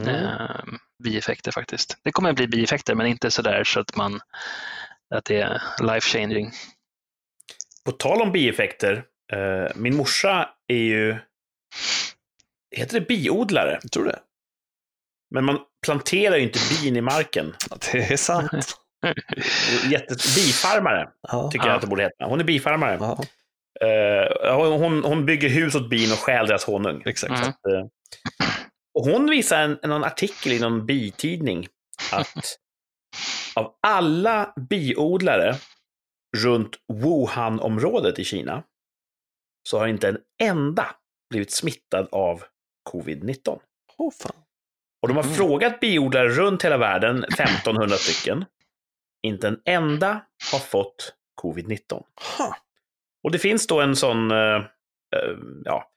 Speaker 1: Mm.
Speaker 3: ehm, bieffekter faktiskt. Det kommer bli bieffekter men inte så där så att man att det är life changing.
Speaker 1: På tal om bieffekter, eh, min morsa är ju, heter det biodlare?
Speaker 2: Jag tror det.
Speaker 1: Men man planterar ju inte bin i marken.
Speaker 2: Det är sant. <laughs>
Speaker 1: Jätte, bifarmare,
Speaker 2: Ja.
Speaker 1: tycker jag att det borde heta. Hon är bifarmare.
Speaker 2: Ja,
Speaker 1: Eh, hon, hon bygger hus åt bin och stjäl deras honung.
Speaker 2: exakt.
Speaker 3: Mm.
Speaker 1: Eh, Och hon visar en, en artikel i någon bitidning att av alla biodlare runt Wuhan-området i Kina så har inte en enda blivit smittad av covid-19.
Speaker 2: Åh, fan.
Speaker 1: Och de har
Speaker 3: Mm.
Speaker 1: frågat biodlare runt hela världen, 1500 stycken. Inte en enda har fått covid-19.
Speaker 2: Huh.
Speaker 1: Och det finns då en sån, eh, eh, ja,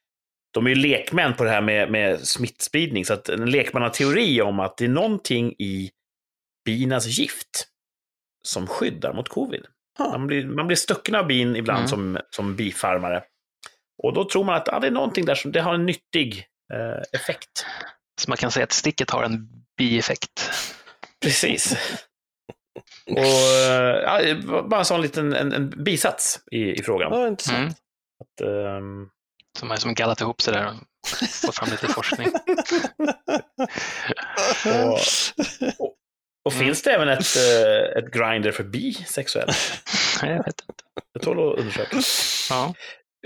Speaker 1: de är ju lekmän på det här med, med smittspridning, så att en lekmannateori om att det är någonting i binas gift som skyddar mot covid. Man blir, man blir stucken av bin ibland
Speaker 3: Mm.
Speaker 1: som, som bifarmare. Och då tror man att ja, det är någonting där som det har en nyttig eh, effekt.
Speaker 3: Så man kan säga att sticket har en bieffekt.
Speaker 1: Precis. Och eh, ja, bara en sån liten en, en bisats i, i frågan.
Speaker 2: Ja, intressant.
Speaker 3: Mm.
Speaker 1: Att, ehm,
Speaker 3: Som har som gallat ihop sig där och fått fram lite forskning. <laughs>
Speaker 1: och, och, och
Speaker 3: Mm.
Speaker 1: finns det även ett, eh, ett grinder för bisexuella? <laughs>
Speaker 3: Nej, jag vet inte.
Speaker 1: Det tål att undersöka.
Speaker 3: Ja.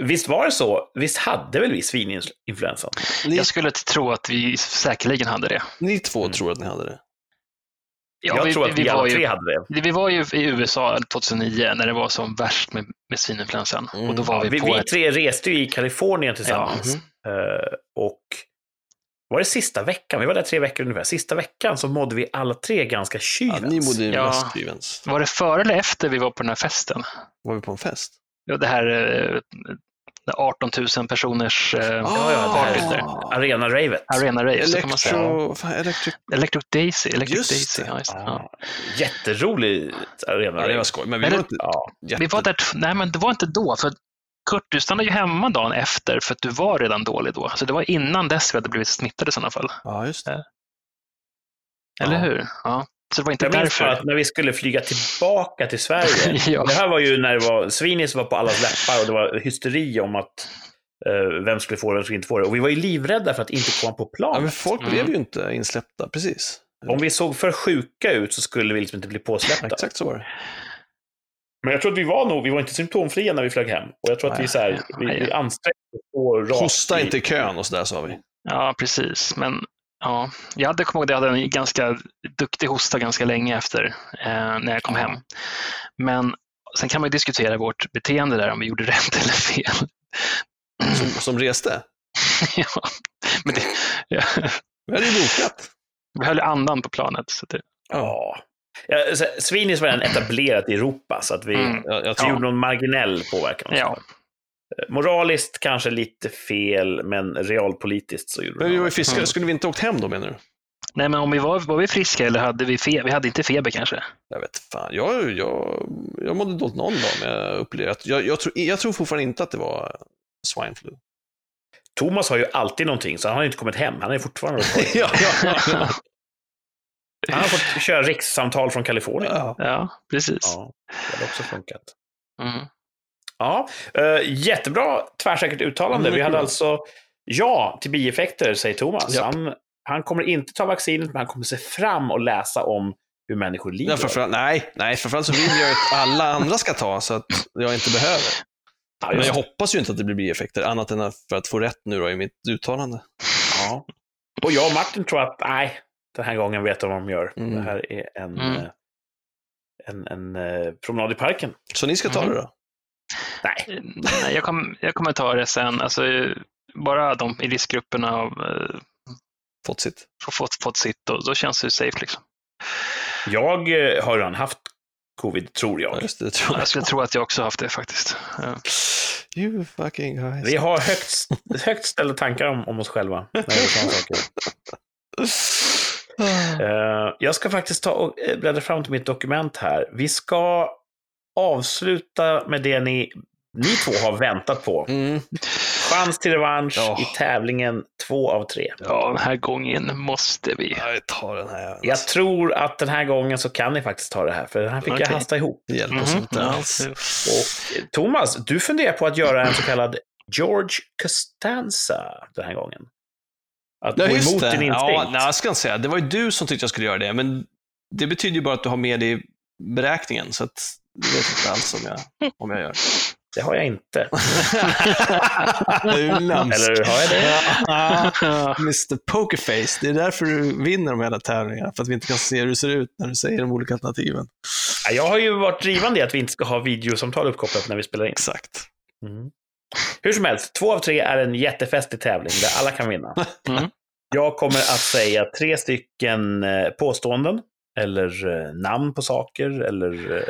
Speaker 1: Visst var det så? Visst hade väl vi svininfluensan?
Speaker 2: Ni,
Speaker 3: Jag skulle tro att vi säkerligen hade det.
Speaker 2: ni två
Speaker 1: Mm.
Speaker 2: tror att ni hade det?
Speaker 3: Ja,
Speaker 1: jag
Speaker 3: vi,
Speaker 1: tror att vi,
Speaker 3: vi,
Speaker 1: alla
Speaker 3: var
Speaker 1: tre
Speaker 3: ju,
Speaker 1: hade det.
Speaker 3: vi var ju i USA 2009 när det var som värst med, med svininfluensan.
Speaker 2: Mm.
Speaker 3: Och då var
Speaker 1: Ja,
Speaker 3: vi
Speaker 1: vi,
Speaker 3: på
Speaker 1: vi
Speaker 3: ett...
Speaker 1: tre reste ju i Kalifornien tillsammans.
Speaker 2: Mhm.
Speaker 1: Eh, och var det sista veckan? Vi var där tre veckor ungefär. Sista veckan så mådde vi alla tre ganska
Speaker 2: Ja,
Speaker 1: kyvens.
Speaker 2: ni mådde ju
Speaker 3: Ja. Var det före eller efter vi var på den här festen?
Speaker 2: Var vi på en fest?
Speaker 3: Ja, det här eh, 18 000 personers eh,
Speaker 1: här-
Speaker 3: partyt där.
Speaker 1: Arena-ravet.
Speaker 3: Arena Rave, så kan man säga.
Speaker 2: Electro... fan, Electric...
Speaker 3: Electric Daisy. Electric
Speaker 2: Just
Speaker 3: Daisy.
Speaker 2: det.
Speaker 3: Ja, just, det. ja.
Speaker 1: Ja. Jätterolig
Speaker 2: Ja, det
Speaker 1: arena-rave.
Speaker 2: var skoj. Men vi var inte
Speaker 1: Ja.
Speaker 2: jätte...
Speaker 3: Vi var där, t- nej men det var inte då, för Kurt, du stannade ju hemma dagen efter för att du var redan dålig då. Så det var innan dess vi hade blivit smittade i sådana fall.
Speaker 2: Ja, just det.
Speaker 3: Eller
Speaker 1: Ja.
Speaker 3: hur? Ja. Så det var inte
Speaker 1: Jag minns
Speaker 3: därför.
Speaker 1: att när vi skulle flyga tillbaka till Sverige. <laughs>
Speaker 3: Ja.
Speaker 1: Det här var ju när det var, Svinis var på allas läppar och det var hysteri om att eh, vem skulle få det och vem skulle inte få det. Och vi var ju livrädda för att inte komma på
Speaker 2: Ja,
Speaker 1: plan.
Speaker 2: men folk
Speaker 3: Mm.
Speaker 2: blev ju inte insläppta, precis.
Speaker 1: Om vi såg för sjuka ut så skulle vi liksom inte bli påsläppta.
Speaker 2: Exakt så var det.
Speaker 1: Men jag tror att vi var nog, vi var inte symptomfria när vi flög hem. Och jag tror att vi, så här, vi, vi ansträngde oss
Speaker 2: Hosta
Speaker 1: i-
Speaker 2: inte i kön och sådär sa vi.
Speaker 3: Ja, precis. Men ja, jag hade, kommer ihåg, att jag hade en ganska duktig hosta ganska länge efter eh, när jag kom hem. Men sen kan man ju diskutera vårt beteende där, om vi gjorde <laughs> rätt eller fel.
Speaker 2: Som, som reste. <laughs>
Speaker 3: ja, men det, ja,
Speaker 2: Vi hade ju bokat.
Speaker 3: vi höll andan på planet. Så det,
Speaker 1: Ja. Ja, Svinis var redan etablerat i Europa, så att vi,
Speaker 3: Mm.
Speaker 2: Jag, jag tror,
Speaker 1: gjorde någon marginell påverkan.
Speaker 3: ja,
Speaker 1: Moraliskt kanske lite fel, men realpolitiskt så gjorde
Speaker 2: Men vi var ju
Speaker 1: det.
Speaker 2: fiskare,
Speaker 3: Mm.
Speaker 2: skulle vi inte åkt hem då menar du?
Speaker 3: Nej, men om vi var, var vi friska eller hade vi feber? Vi hade inte feber kanske?
Speaker 2: Jag vet fan, jag, jag, jag mådde dåligt någon dag, men jag upplevde att jag, jag, tror, jag tror fortfarande inte att det var swine flu.
Speaker 1: Thomas har ju alltid någonting, så han har inte kommit hem. Han är fortfarande
Speaker 2: ja, <laughs> ja, ja.
Speaker 1: Han har fått köra rikssamtal från Kalifornien.
Speaker 2: ja.
Speaker 3: Ja, precis.
Speaker 1: Ja, det har också funkat.
Speaker 3: Mm.
Speaker 1: Ja, eh, jättebra tvärsäkert uttalande.
Speaker 2: Mm,
Speaker 1: Vi hade
Speaker 2: bra.
Speaker 1: alltså ja till bieffekter, säger Thomas.
Speaker 2: Japp.
Speaker 1: Han, han kommer inte ta vaccinet, men han kommer se fram och läsa om hur människor lider.
Speaker 2: Ja, framförallt, nej, nej, framförallt så vill jag att alla andra ska ta så att jag inte behöver.
Speaker 1: ja,
Speaker 2: Men jag hoppas ju inte att det blir bieffekter, annat än för att få rätt nu då i mitt uttalande.
Speaker 1: ja. Och jag och Martin tror att nej, den här gången vet de vad de gör.
Speaker 2: Mm.
Speaker 1: Det här är en,
Speaker 3: Mm.
Speaker 1: eh, en, en eh, promenad i parken.
Speaker 2: Så ni ska ta
Speaker 3: Mm.
Speaker 2: det då?
Speaker 1: Nej,
Speaker 3: Nej, jag, kom, jag kommer ta det sen. Alltså, bara de i riskgrupperna har eh,
Speaker 2: Fått sitt?
Speaker 3: fått, fått sitt, då, då känns det safe. Liksom.
Speaker 1: jag eh, har redan haft covid, tror
Speaker 2: Ja,
Speaker 1: jag.
Speaker 2: just det, tror jag.
Speaker 3: Jag skulle tro att jag också haft det faktiskt. Ja.
Speaker 2: You fucking guys.
Speaker 1: Vi har högt, högt ställda tankar om, om oss själva. När det gäller sådana saker. <sighs> Eh, jag ska faktiskt ta och eh, bläddra fram till mitt dokument här. Vi ska avsluta med det ni, ni två har väntat på.
Speaker 2: Mm.
Speaker 1: Chans till revansch
Speaker 2: Ja.
Speaker 1: i tävlingen två av tre.
Speaker 3: ja, den här gången måste vi.
Speaker 2: Jag tar den här.
Speaker 1: Jag tror att den här gången så kan ni faktiskt ta det här, för den här fick jag
Speaker 3: Okej.
Speaker 1: hasta ihop.
Speaker 2: Det hjälper oss
Speaker 3: Mhm.
Speaker 2: inte alls.
Speaker 1: Och Thomas, du funderar på att göra en så kallad George Costanza den här gången. Att
Speaker 2: Ja,
Speaker 1: gå emot
Speaker 2: det.
Speaker 1: din instinkt.
Speaker 2: Ja, nej, jag ska inte säga. Det var ju du som tyckte jag skulle göra det, men det betyder ju bara att du har med det i beräkningen, så att det vet jag inte alls om jag, om jag gör.
Speaker 1: Det har jag inte.
Speaker 2: du är lömsk.
Speaker 1: Eller har jag det? <laughs>
Speaker 2: Mr Pokerface, det är därför du vinner de här tävlingarna, för att vi inte kan se hur du ser ut när du säger de olika alternativen.
Speaker 1: Ja, Jag har ju varit drivande i att vi inte ska ha videosamtal uppkopplat när vi spelar in.
Speaker 2: Exakt.
Speaker 1: Mm. Hur som helst, två av tre är en jättefestlig tävling där alla kan vinna. <laughs>
Speaker 3: Mm.
Speaker 1: Jag kommer att säga tre stycken eh, påståenden, eller eh, namn på saker, eller eh,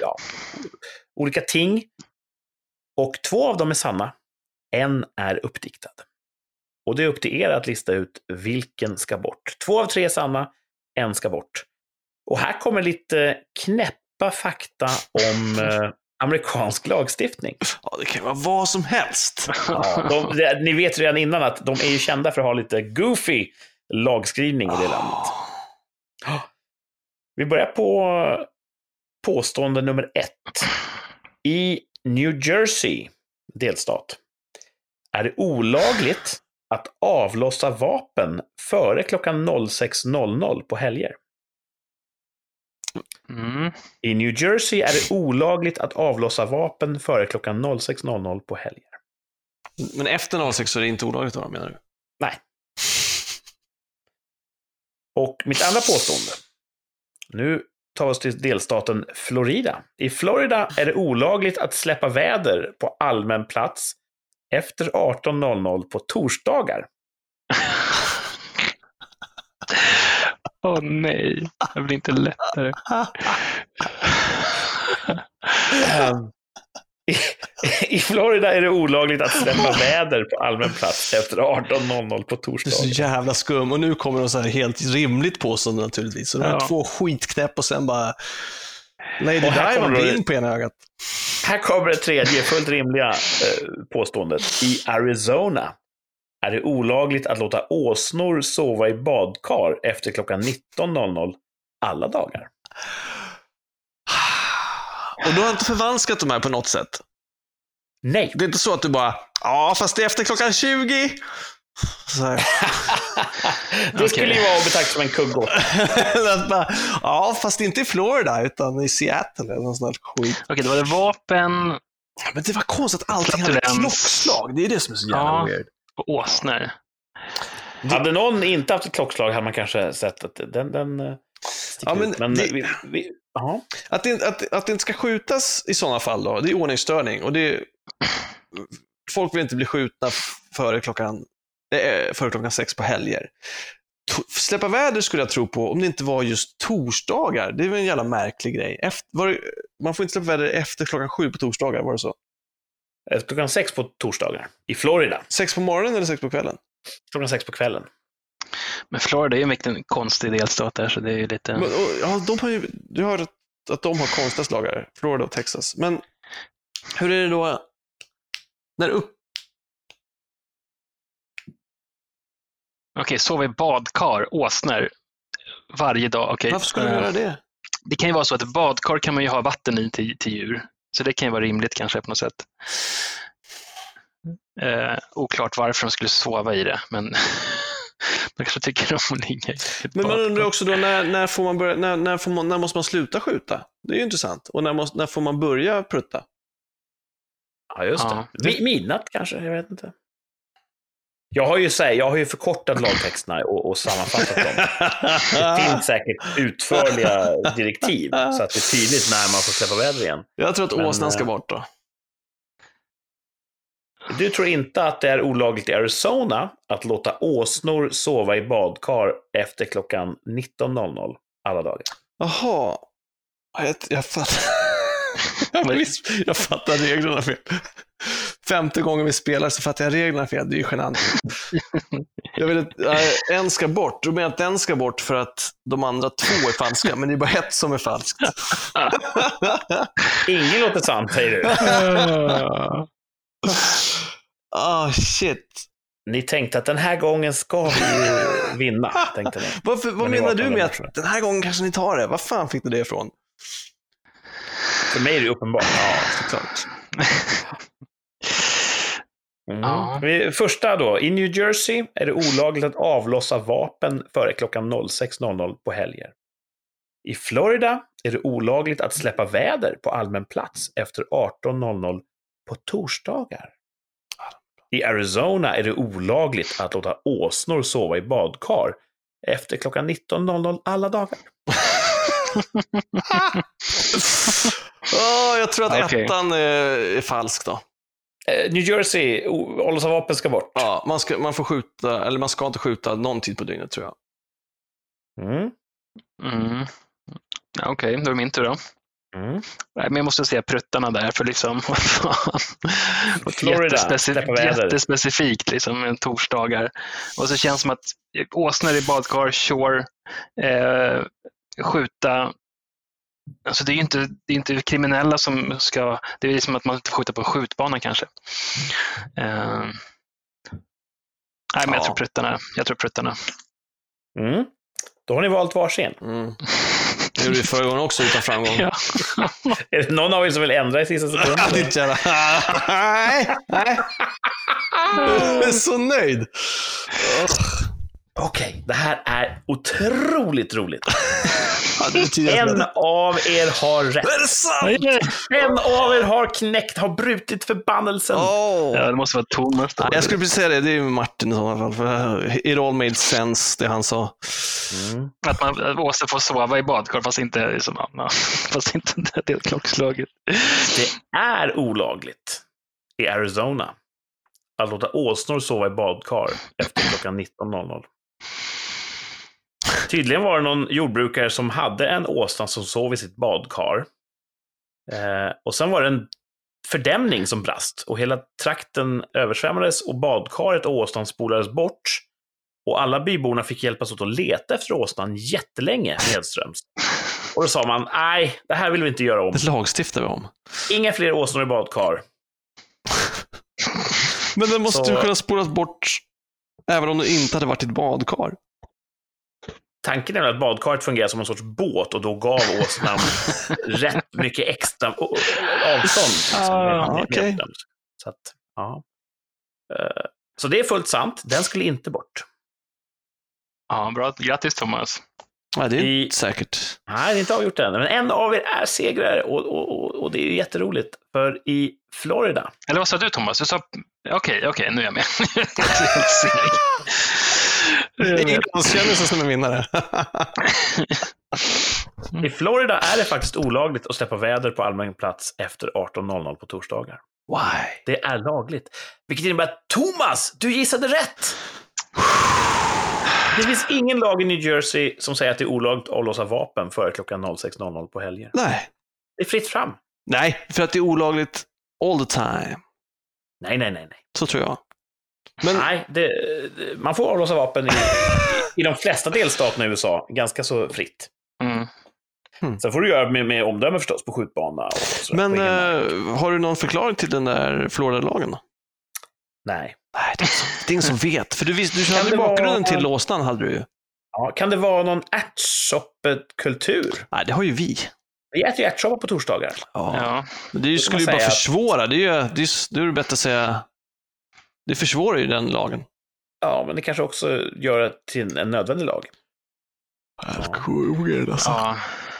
Speaker 1: ja, olika ting. Och två av dem är sanna. En är uppdiktad. Och det är upp till er att lista ut vilken ska bort. Två av tre är sanna, en ska bort. Och här kommer lite knäppa fakta om <laughs> eh, amerikansk lagstiftning.
Speaker 2: Ja, det kan vara vad som helst.
Speaker 1: Ja, de, ni vet redan innan att de är ju kända för att ha lite goofy lagskrivning i det landet. <gasps> Vi börjar på påstående nummer ett. I New Jersey, delstat, är det olagligt att avlossa vapen före klockan 06.00 på helger.
Speaker 3: Mm.
Speaker 1: I New Jersey är det olagligt att avlossa vapen före klockan 06.00 på helger.
Speaker 2: Men efter 06 så är det inte olagligt då, menar du?
Speaker 1: Nej. Och mitt andra påstående. Nu tar vi oss till delstaten Florida. I Florida är det olagligt att släppa väder på allmän plats efter 18.00 på torsdagar. <laughs>
Speaker 3: Åh nej, det blir inte lättare. <laughs> <laughs>
Speaker 1: Ehm, I, <laughs> I Florida är det olagligt att släppa väder på allmän plats efter 18.00 på
Speaker 2: Det är så jävla skum. Och nu kommer de så här helt rimligt påstående naturligtvis. Så de har
Speaker 3: Ja.
Speaker 2: två skitknäpp och sen bara Lady Di var blind på ena ögat.
Speaker 1: Här kommer det tredje fullt rimliga eh, påståendet. I Arizona är det olagligt att låta åsnor sova i badkar efter klockan 19.00 alla dagar.
Speaker 2: Och du har inte förvanskat de här på något sätt.
Speaker 1: Nej,
Speaker 2: Det är inte så att du bara, ja fast det är efter klockan 20. Så här. <laughs>
Speaker 1: det skulle ju vara att betrakta som en kuggo. <laughs>
Speaker 2: Ja, fast inte i Florida, utan i Seattle eller något sånt där skit.
Speaker 3: Okej, då var det vapen
Speaker 2: Men det var konstigt att allting hade klockslag. Det är det som är så jävla
Speaker 3: Ja.
Speaker 2: weird.
Speaker 3: och åsnor.
Speaker 1: Hade någon inte haft ett klockslag hade man kanske sett att den, den eh,
Speaker 2: Ja, men.
Speaker 1: Men
Speaker 2: det-
Speaker 1: vi, vi.
Speaker 2: Att det, att, att det inte ska skjutas i sådana fall, då, det är ordningsstörning. Och det, folk vill inte bli skjutna före klockan, eh, före klockan sex på helger. To- Släppa väder skulle jag tro på om det inte var just torsdagar. Det är väl en jävla märklig grej. Efter, var det, man får inte släppa väder efter klockan sju på torsdagar, var det så?
Speaker 1: Eh, Klockan sex på torsdagar. I Florida.
Speaker 2: Sex på morgonen eller sex på kvällen?
Speaker 1: Klockan sex på kvällen.
Speaker 3: Men Florida är ju en vilken konstig delstat där, så det är ju lite...
Speaker 2: Men, och, ja, de har ju, du har att de har konstiga slagar, Florida och Texas. Men hur är det då när upp...
Speaker 3: Okej, sova i badkar, åsnor, varje dag. Okej.
Speaker 2: Varför skulle de
Speaker 3: eh,
Speaker 2: göra det?
Speaker 3: Det kan ju vara så att badkar kan man ju ha vatten i till, till djur. Så det kan ju vara rimligt kanske på något sätt. Eh, oklart varför de skulle sova i det, men <laughs> man kanske tycker om att ligga
Speaker 2: Men man undrar också då, när, när, får man börja, när, när, får man, när måste man sluta skjuta? Det är ju intressant. Och när, måste, när får man börja prutta?
Speaker 1: Ja, just
Speaker 3: Ja.
Speaker 1: det. Mi- Midnatt kanske, jag vet inte. Jag har ju, här, jag har ju förkortat lagtexterna och, och sammanfattat dem. Det finns säkert utförliga direktiv så att det är tydligt när man får släppa väder igen.
Speaker 2: Jag tror att åsnan ska
Speaker 1: eh,
Speaker 2: bort då.
Speaker 1: Du tror inte att det är olagligt i Arizona att låta åsnor sova i badkar efter klockan 19.00 alla dagar?
Speaker 2: Jaha. Jag, jag fattar. <laughs> jag, fattar reglerna fel. Femte gången vi spelar så fattar jag reglerna fel. Det är ju genant. Jag vill att äh, en ska bort. Då menar jag att den ska bort för att de andra två är falska, men det är bara ett som är falskt.
Speaker 1: Ingen låter sant, säger du. <laughs>
Speaker 2: Ah, shit.
Speaker 1: Ni tänkte att den här gången ska vi <laughs> vinna, tänkte ni.
Speaker 2: Varför, vad
Speaker 1: Men
Speaker 2: menar du med att den här gången kanske ni tar det? Var fan fick du det ifrån?
Speaker 1: För mig är det uppenbart.
Speaker 2: Ja, såklart. <laughs>
Speaker 1: Mm.
Speaker 3: Ja.
Speaker 1: Vi- Första då. I New Jersey är det olagligt att avlossa vapen före klockan 06.00 på helger. I Florida är det olagligt att släppa väder på allmän plats efter 18.00 på torsdagar. I Arizona är det olagligt att låta åsnor sova i badkar efter klockan 19.00 alla dagar. <laughs>
Speaker 2: Ah, jag tror att
Speaker 3: Okej.
Speaker 2: ettan är, är falsk då.
Speaker 1: Eh, New Jersey, o- avlossa vapen ska bort.
Speaker 2: Ja, man, ska, man får skjuta, eller man ska inte skjuta någon tid på dygnet tror jag.
Speaker 1: Mm.
Speaker 3: Mm. Ja, Okej, då är det min tur då.
Speaker 1: Mm.
Speaker 3: Nej, men jag måste säga pruttarna där, för liksom, <laughs> vad fan.
Speaker 1: Florida.
Speaker 3: Jättespecifikt, liksom, med torsdagar. Och så känns det som att åsnor i badkar, sure. Eh, skjuta. Alltså det är ju inte, det är inte kriminella som ska... Det är som att man inte får skjuta på en skjutbana kanske. Eh, nej, men jag
Speaker 2: Ja.
Speaker 3: tror pruttarna. Jag tror pruttarna.
Speaker 1: Mm. Då har ni valt varsin.
Speaker 2: Mm. Det gjorde vi förra gången också utan framgång.
Speaker 3: Ja. <laughs>
Speaker 1: Är det någon av er som vill ändra i sista sekund?
Speaker 2: Ja, <laughs> ditt jävla... Nej, nej. <laughs> Jag är så nöjd.
Speaker 1: Okej, det här är otroligt roligt. <laughs>
Speaker 2: Ja,
Speaker 1: En av er har rätt.
Speaker 2: Är det sant?
Speaker 1: En av er har knäckt, har brutit förbannelsen.
Speaker 2: Åh.
Speaker 3: ja, det måste vara Thomas.
Speaker 2: Ja, jag skulle precis säga det, det är ju Martin i sådana fall. För it all made sense, det han sa.
Speaker 1: Mm.
Speaker 3: Att man Åse får sova i badkar fast inte, liksom, fast inte det är klockslaget.
Speaker 1: Det är olagligt i Arizona att låta åsnor sova i badkar efter klockan 19.00. Tydligen var det någon jordbrukare som hade en åsna som sov i sitt badkar. Eh, och sen var det en fördämning som brast och hela trakten översvämmades och badkaret och åsnan spolades bort. Och alla byborna fick hjälpas åt att leta efter åsnan jättelänge nedströms. Och då sa man, nej, det här vill vi inte göra om.
Speaker 2: Det lagstiftar vi om.
Speaker 1: Inga fler åsnor i badkar. <laughs>
Speaker 2: Men den måste
Speaker 1: Så-
Speaker 2: ju kunna spolas bort även om du inte hade varit i ett badkar.
Speaker 1: Tanken är väl att badkaret fungerar som en sorts båt och då gav åsnan <laughs> rätt mycket extra avstånd. liksom,
Speaker 3: Ah,
Speaker 1: med dem. Så att, ja. Eh, Så det är fullt sant. Den skulle inte bort.
Speaker 3: Ja, bra. Grattis Thomas.
Speaker 2: Nej, det är
Speaker 1: I-
Speaker 2: inte säkert.
Speaker 1: Nej, det är inte avgjort än. Men en av er är segrare och, och, och, och det är ju jätteroligt. För i Florida,
Speaker 3: Eller vad sa du Thomas? Du sa... Okej, okej, nu är jag med. <laughs> är
Speaker 2: ingen glanskändelse som är vinnare. <laughs>
Speaker 1: i Florida är det faktiskt olagligt att släppa väder på allmän plats efter 18.00 på torsdagar.
Speaker 2: Why?
Speaker 1: Det är lagligt. Vilket innebär att Thomas, du gissade rätt! Det finns ingen lag i New Jersey som säger att det är olagligt att avlossa vapen före klockan 06.00 på helger.
Speaker 2: Nej.
Speaker 1: Det är fritt fram.
Speaker 2: Nej, för att det är olagligt all the time.
Speaker 1: Nej, nej, nej, nej.
Speaker 2: Så tror jag. Men
Speaker 1: Nej, det, man får avlossa vapen i, i de flesta delstaterna i USA ganska så fritt.
Speaker 3: Mm.
Speaker 1: Sen får du göra med, med omdöme förstås på skjutbana. Och så,
Speaker 2: Men
Speaker 1: på
Speaker 2: eh, har du någon förklaring till den där Florida-lagen?
Speaker 1: Nej.
Speaker 2: Nej, det är, ingen som, det är ingen som <laughs> vet. För du, visst, du hade bakgrunden
Speaker 1: vara-
Speaker 2: till åsnan, hade du ju.
Speaker 1: Ja, kan det vara någon ärtsoppekultur?
Speaker 2: Nej, det har ju vi.
Speaker 1: Vi äter ju ärtsoppa på torsdagar.
Speaker 2: Ja.
Speaker 3: Ja.
Speaker 2: Men det ju- skulle ju bara
Speaker 1: säga att-
Speaker 2: försvåra. Det är ju det är, det är bättre att säga... Det försvårar ju den lagen.
Speaker 1: Ja, men det kanske också gör det till en nödvändig lag.
Speaker 2: Weird alltså.
Speaker 3: ja.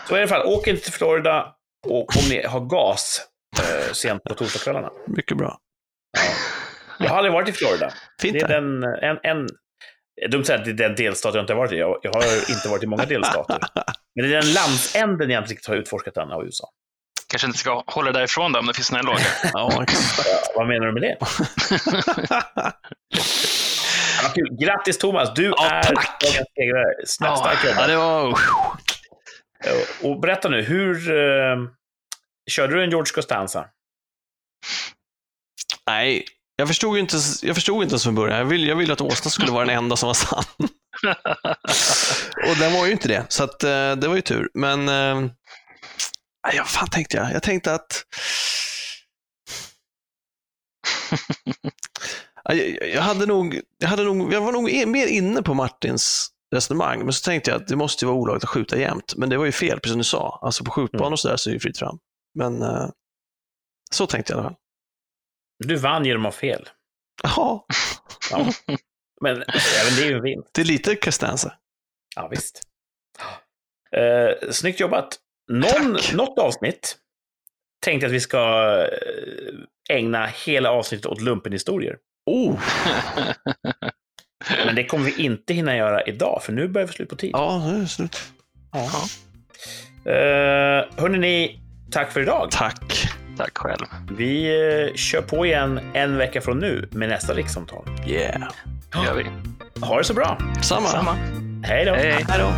Speaker 1: Så i alla fall, åk inte till Florida och om ni har gas eh, sent på torsdagskvällarna.
Speaker 2: Mycket bra.
Speaker 1: Jag har aldrig varit i Florida.
Speaker 2: Fint
Speaker 1: Det är den, en, en, dumt att säga att det är den delstat jag inte har varit i. Jag, jag har inte varit i många delstater. Men det är den landsänden jag inte riktigt har utforskat än av USA.
Speaker 3: Kanske inte ska hålla därifrån då, om det finns här lagar. <laughs>
Speaker 2: Ja,
Speaker 1: vad menar du med det? <laughs> Ja, vad kul. Grattis Thomas, du
Speaker 2: Ja,
Speaker 1: är dagens segrare. Snabbt, starkt
Speaker 2: ja, det var...
Speaker 1: Och berätta nu, hur... Eh, körde du en George Costanza?
Speaker 2: Nej, jag förstod ju inte, jag förstod inte ens från början. Jag ville jag ville att åsnan skulle vara den enda som var sann. Och den var ju inte det, så att, eh, det var ju tur. Men, eh, vad fan tänkte jag? Jag tänkte att... Ja, jag, jag, hade nog, jag, hade nog, jag var nog mer inne på Martins resonemang, men så tänkte jag att det måste ju vara olagligt att skjuta jämt. Men det var ju fel, precis som du sa. Alltså på skjutbanor och sådär så är det ju fritt fram. Men eh, så tänkte jag i alla fall.
Speaker 1: Du vann genom att ha fel.
Speaker 2: Jaha,
Speaker 1: Ja. Men även det är ju en vinst.
Speaker 2: det är lite Costanza.
Speaker 1: Ja, visst. Eh, snyggt jobbat. Någon,
Speaker 2: Tack.
Speaker 1: något avsnitt tänkte att vi ska eh, ägna hela avsnittet åt lumpenhistorier.
Speaker 2: Oh,
Speaker 1: Men det kommer vi inte hinna göra idag, för nu börjar vi slut på tid.
Speaker 2: ja, nu är det slut.
Speaker 1: Uh, hörni ni, tack för idag.
Speaker 2: Tack.
Speaker 3: Tack själv.
Speaker 1: Vi eh, kör på igen en vecka från nu med nästa rikssamtal.
Speaker 2: Yeah.
Speaker 3: Det gör vi.
Speaker 1: Ha det så bra.
Speaker 2: Samma.
Speaker 3: Samma.
Speaker 1: Hej då.
Speaker 3: Hej.
Speaker 2: Hej då.